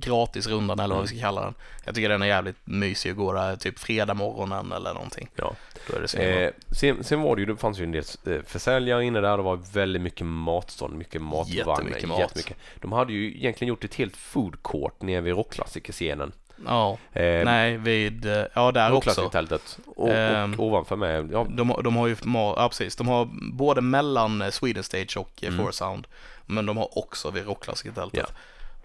gratisrundan eller Mm. vad vi ska kalla den. Jag tycker den är jävligt mysig att gå där typ fredag morgonen eller någonting. Ja. Då är det så Eh, sen, sen var det ju, det fanns ju en del eh, försäljare inne där. Det var väldigt mycket matstånd, mycket matvagnar. Jättemycket mat. jättemycket. De hade ju egentligen gjort ett helt food court nere vid rockklassikerscenen. Ja, Eh, nej vid, eh, ja där också. Rockklassikertältet. Och, Ehm. och ovanför med, ja, De, de har ju, ja precis, de har både mellan eh, Sweden Stage och mm. Mm. Four Sound. Men de har också vid Rockklassikertältet. Ja.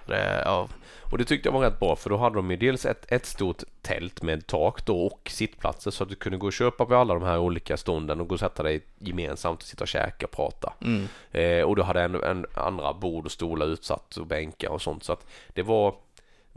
Det, ja, Och det tyckte jag var rätt bra för då hade de ju dels ett, ett stort tält med tak då och sittplatser så att du kunde gå och köpa på alla de här olika stånden och gå och sätta dig gemensamt och sitta och käka och prata. mm, Eh, och du hade en, en andra bord och stolar utsatt och bänkar och sånt så att det var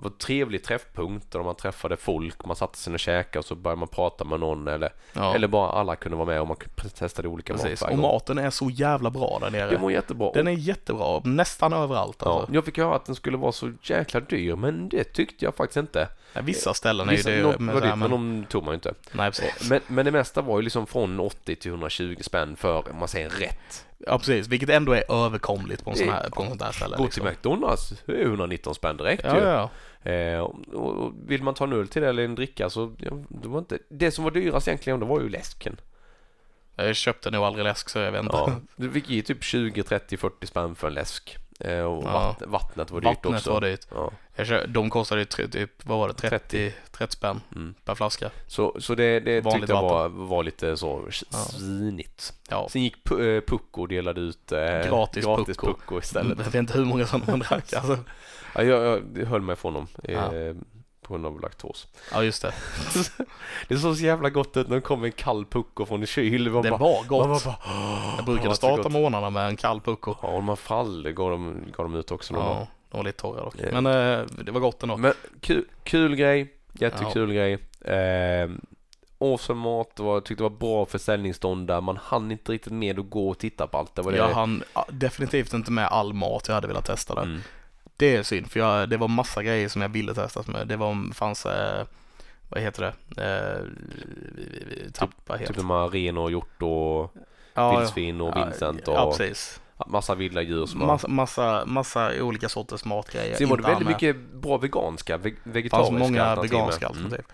var en trevlig träffpunkt där man träffade folk, man satte sig och käkade och så började man prata med någon eller, ja eller bara alla kunde vara med och man testade olika precis. mat Och maten är så jävla bra där nere. Det var jättebra. Den är jättebra, nästan överallt ja, alltså. jag fick höra att den skulle vara så jäkla dyr men det tyckte jag faktiskt inte. Ja, Vissa ställen är ju Vissa, något Men, var men men, de tog man ju inte. nej, precis. Men, men det mesta var ju liksom från 80 till 120 spänn för, om man säger rätt. Ja, precis. Vilket ändå är överkomligt på en sån här, på en sån där ställe. Gå liksom. till McDonalds, det är 119 spänn direkt Ja, ju. ja, Eh, och, och vill man ta en öl till det eller en dricka så, ja, det var inte, det som var dyrast egentligen det var ju läsken. Jag köpte nog aldrig läsk så jag vet inte. Ja, du fick ge typ 20, 30, 40 spänn för en läsk. Eh, och Ja. vatt, vattnet var dyrt Vattnet också. var dyrt. Ja. Jag kö- de kostade ju typ, vad var det, 30, 30 spänn Mm. per flaska. Så, så det, det Vanligt tyckte jag var, var lite så Ja. svinigt. Ja, Sen gick eh, Pucko och delade ut eh, Gratis gratis Pucko. Istället. jag vet inte hur många sådana man drack alltså. Ja, jag, jag höll mig från dem eh, Ja. På grund av laktos. Ja, just det. Det såg så jävla gott ut när det kom en kall pucko från en kyl. Det bara, var gott. man var bara, Jag brukade starta morgnarna med en kall pucko. Ja, och de här frallor gav de, gav de ut också. Ja, de var lite torra dock. Ja. Men eh, det var gott ändå. Men kul, kul grej, jättekul grej. Eh, awesome mat, det var, tyckte det var bra försäljningsstånd där. Man hann inte riktigt med att gå och titta på allt. Det var det. Jag hann ja, definitivt inte med all mat jag hade velat testa där. Mm. Det är synd, för jag, det var massa grejer som jag ville testa med. Det var, fanns, eh, vad heter det, eh, tappa helt. Typ de här ren och hjort och ja, vildsvin och Vincent och Ja, precis. massa vilda djur som har- Massa, massa, massa olika sorters matgrejer. Sen var det väldigt med. mycket bra veganska, ve- vegetariska fanns många alternativ veganska Mm. alternativ.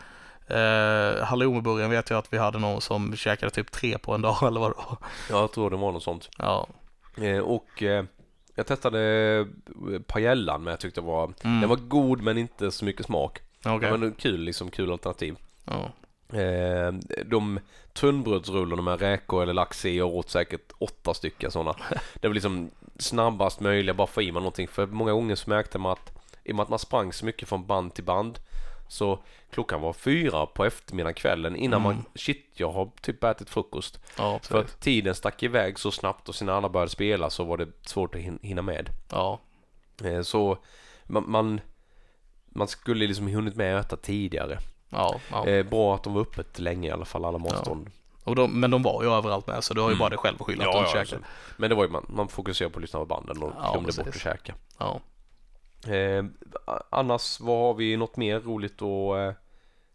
Eh, halloumiburgaren vet jag att vi hade någon som käkade typ tre på en dag eller vad det var. Ja, jag tror det var något sånt. Ja. Eh, och eh, jag testade eh, paellan men jag tyckte det var, Mm. den var god men inte så mycket smak. Okej. Det var en kul, liksom kul alternativ. Ja. Eh, de tunnbrödsrullorna med räkor eller lax i, jag åt säkert åtta stycken sådana. Det var liksom snabbast möjliga, bara få i mig någonting. För många gånger så märkte man att i och med att man sprang så mycket från band till band så klockan var fyra på eftermiddagen kvällen innan Mm. man, shit jag har typ ätit frukost. Ja, För att tiden stack iväg så snabbt och sen när alla började spela så var det svårt att hin- hinna med. Ja. Eh, Så man, man, man skulle liksom hunnit med att äta tidigare. Ja. ja. Eh, bra att de var öppet länge i alla fall, alla matstånd. De, men de var ju överallt med så du har ju Mm. bara dig själv att skylla att du inte käkade. Men det var ju man, man fokuserar på att lyssna på banden och Ja, glömde bort precis. att käka. Ja. Eh, annars, vad har vi något mer roligt att eh,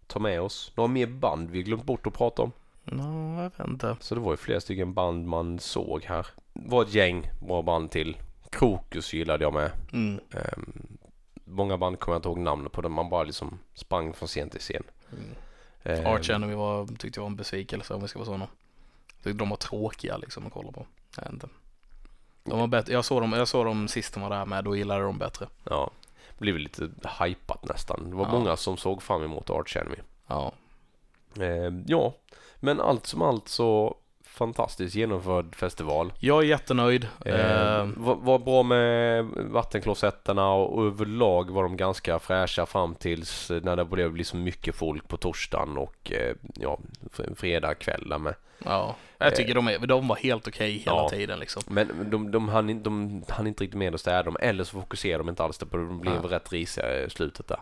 ta med oss? Några mer band vi glömt bort att prata om? Nå, jag vet inte. Så det var ju flera stycken band man såg här. Det var ett gäng bra band till. Krokus gillade jag med. Mm. Ehm, många band kommer jag inte ihåg namnet på. Den man bara liksom sprang från scen till scen. Mm. Ehm, Arch Enemy var, tyckte jag var en besvikelse om vi ska vara sådana. Tyckte de var tråkiga liksom att kolla på. Jag vet inte. De var bättre. Jag såg dem, jag såg dem sist de var där med, då gillade de bättre. Ja, blev lite hypat nästan. Det var Ja. många som såg fram emot Arch Enemy. Ja. Ehm, ja, men allt som allt så fantastiskt genomförd festival. Jag är jättenöjd. Eh, Eh, var, var bra med vattenklosetterna och, överlag var de ganska fräscha fram tills när det blev liksom mycket folk på torsdagen och eh, ja, fr- fredag kväll där med. ja. Jag tycker de, är, de var helt okej hela Ja. tiden liksom. Men de, de, hann, de hann inte riktigt med att städa dem eller så fokuserade de inte alls på det. De blev Ja. rätt risiga i slutet där.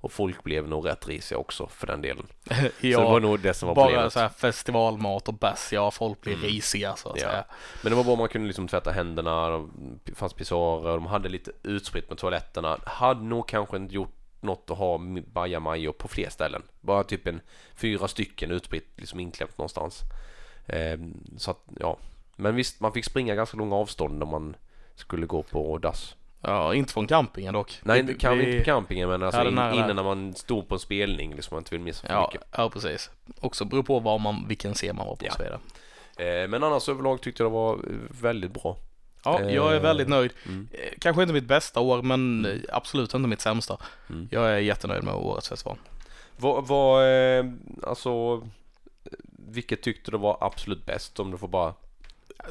Och folk blev nog rätt risiga också för den delen. ja, Så det var nog det som var bara problemet. så här festivalmat och bärs, ja folk blir Mm. risiga så att Ja. säga. Men det var bra man kunde liksom tvätta händerna, det fanns pissoarer, de hade lite utspritt med toaletterna. Hade nog kanske inte gjort något att ha bajamajor på fler ställen. Bara typ en fyra stycken utspritt, liksom inklämt någonstans. Ehm, så att, ja. Men visst, man fick springa ganska långa avstånd när man skulle gå på dass. Ja, inte från campingen dock. Nej, det kan vi inte på campingen men alltså Ja, in, här- innan när man stod på en spelning liksom, man inte vill missa för Ja, mycket. ja, precis. Också beror på vad man, vilken scen man var på Ja. och så vidare. Ehm, men annars överlag tyckte jag det var eh, väldigt bra. Ja, jag är Eh, väldigt nöjd. Mm. Eh, Kanske inte mitt bästa år, men eh, absolut inte mitt sämsta. Mm. Jag är jättenöjd med årets festival. Vad, vad eh, alltså, vilket tyckte du var absolut bäst om du får bara...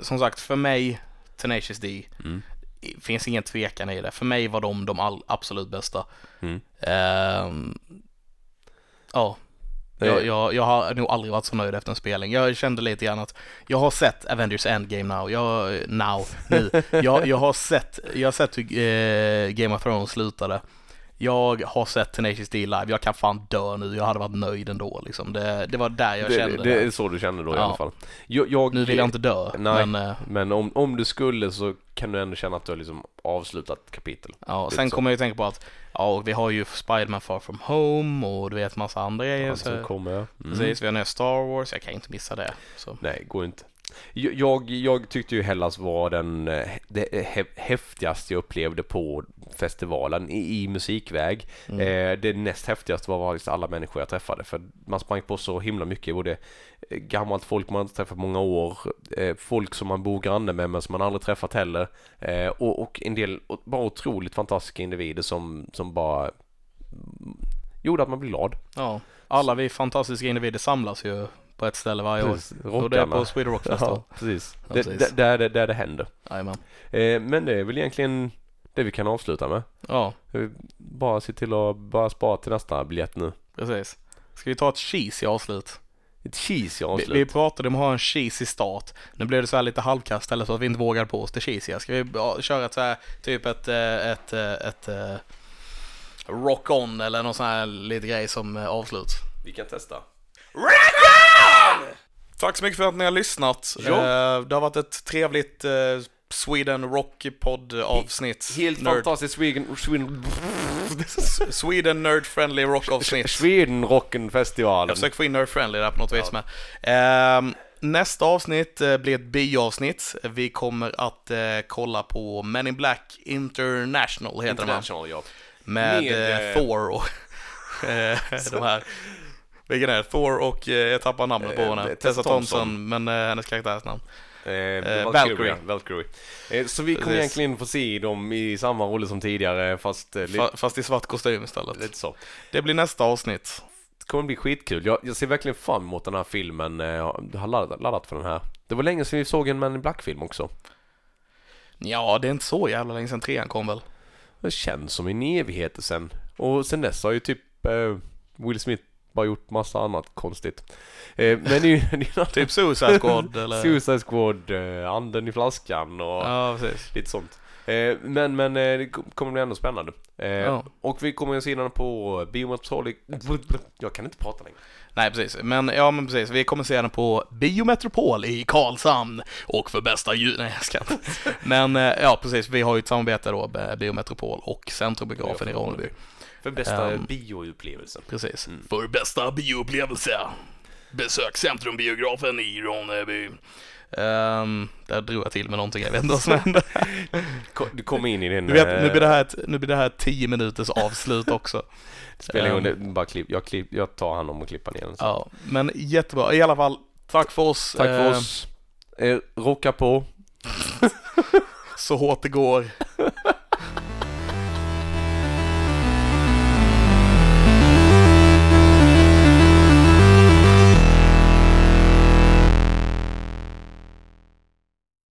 Som sagt, för mig, Tenacious D, Mm. I- finns ingen tvekan i det. För mig var de de all, absolut bästa. Mm. Ehm, ja, jag, jag, jag har nog aldrig varit så nöjd efter en spelning. Jag kände lite grann att jag har sett Avengers Endgame now. Jag, now, nu. Jag, jag har sett, jag har sett hur eh, Game of Thrones slutade. Jag har sett Tenacious D live. Jag kan fan dö nu. Jag hade varit nöjd ändå liksom. Det, det var där jag det, kände det det. är så du kände då i Ja. alla fall. Jag, jag, Nu vill jag inte dö, Nej. men eh, Men om, om du skulle så kan du ändå känna att du har liksom avslutat kapitel. ja, sen kommer jag ju tänka på att ja, vi har ju Spider-Man Far From Home och du vet massa andra grejer. Allt som Så, kommer. Mm. precis, vi har nya Star Wars. Jag kan inte missa det. Så. Nej, går inte. Jag, jag, tyckte ju Hellas var den eh, det hä- häftigaste jag upplevde på festivalen i, i musikväg. Mm. Eh, det näst häftigaste var faktiskt alla människor jag träffade för man sprang på så himla mycket. Både eh, gammalt folk man inte träffat många år, eh, folk som man bor granne med men som man aldrig träffat heller eh, och, och en del bara otroligt fantastiska individer som, som bara mm, gjorde att man blev glad. Ja, alla vi fantastiska individer samlas ju på ett ställe varje år. Precis, Och det är rockarna. på Sweden Rock Festival. Ja, precis. Ja, precis. det- Där, där, där det händer. Jajamän. Eh, men det är väl egentligen det vi kan avsluta med. Ja, Eh, Bara se till att bara spara till nästa biljett nu. precis. Ska vi ta ett cheese i avslut? Ett cheese i Vi, avslut. vi pratade om att ha en cheesy start. Nu blev det så här lite halvkast eller så att vi inte vågade på oss det cheesiga. Ska vi köra ett så här, typ ett, eh, ett, eh, ett, ett rock on eller någon sån här lite grej som eh, avslut? Vi kan testa. Tack så mycket för att ni har lyssnat. Ja. Eh, Det har varit ett trevligt eh, Sweden Rock podd avsnitt. Helt Nerd, fantastiskt Sweden, Sweden, Sweden Nerd Friendly Rock avsnitt. Sweden Rocken festivalen. Jag försöker få in Nerd Friendly där på något vis med. Ehm, nästa avsnitt eh, blir ett bioavsnitt. Vi kommer att kolla på Men in Black International heter det va? International ja. Med, Med, Thor och de här. Vilken är det? Thor och, eh, jag tappar namnet på Eh, henne. Tessa Thompson, men eh, hennes karaktärsnamn. Eh, Eh, Valkyrie. Valkyrie. Eh, så vi kommer egentligen få se dem i samma roller som tidigare fast eh, Fa- Fast i svart kostym istället. lite så. Det blir nästa avsnitt. Det kommer bli skitkul. Jag, jag ser verkligen fram emot den här filmen. Jag har laddat, laddat för den här. Det var länge sedan vi såg en Man in Black-film också. Ja, det är inte så jävla länge sedan trean kom väl? Det känns som en evighet sen. Och sen dess har ju typ Will Smith bara gjort massa annat konstigt. Eh, men ju... det är Typ Suicide Squad eller? Suicide Squad, eh, Anden i flaskan och Ja, lite sånt. Eh, men men eh, det kommer bli ändå spännande. Eh, Ja. Och vi kommer att se den på Biometropol i... Jag kan inte prata längre. Nej, precis. Men ja, men precis. Vi kommer se den på Biometropol i Karlshamn och för bästa ljud... Nej, jag ska inte. Men eh, ja, precis. Vi har ju ett samarbete då Biometropol och Centrumbiografen i Ronneby. För bästa Ehm. bioupplevelsen. Precis. Mm. För bästa bioupplevelse. Besök Centrumbiografen i Ronneby. Um, där drog jag till med någonting, jag vet inte vad som hände. Du kommer in i din... Du vet, nu blir det eh, här ett, nu blir det här ett 10 minuters avslut också. Spelar ingen roll, det- bara klipp, jag, klipp, jag tar hand om och klippa ner den. Ja, men jättebra. I alla fall, tack för oss. Tack för Eh, oss. Eh, rocka på. Så hårt det går.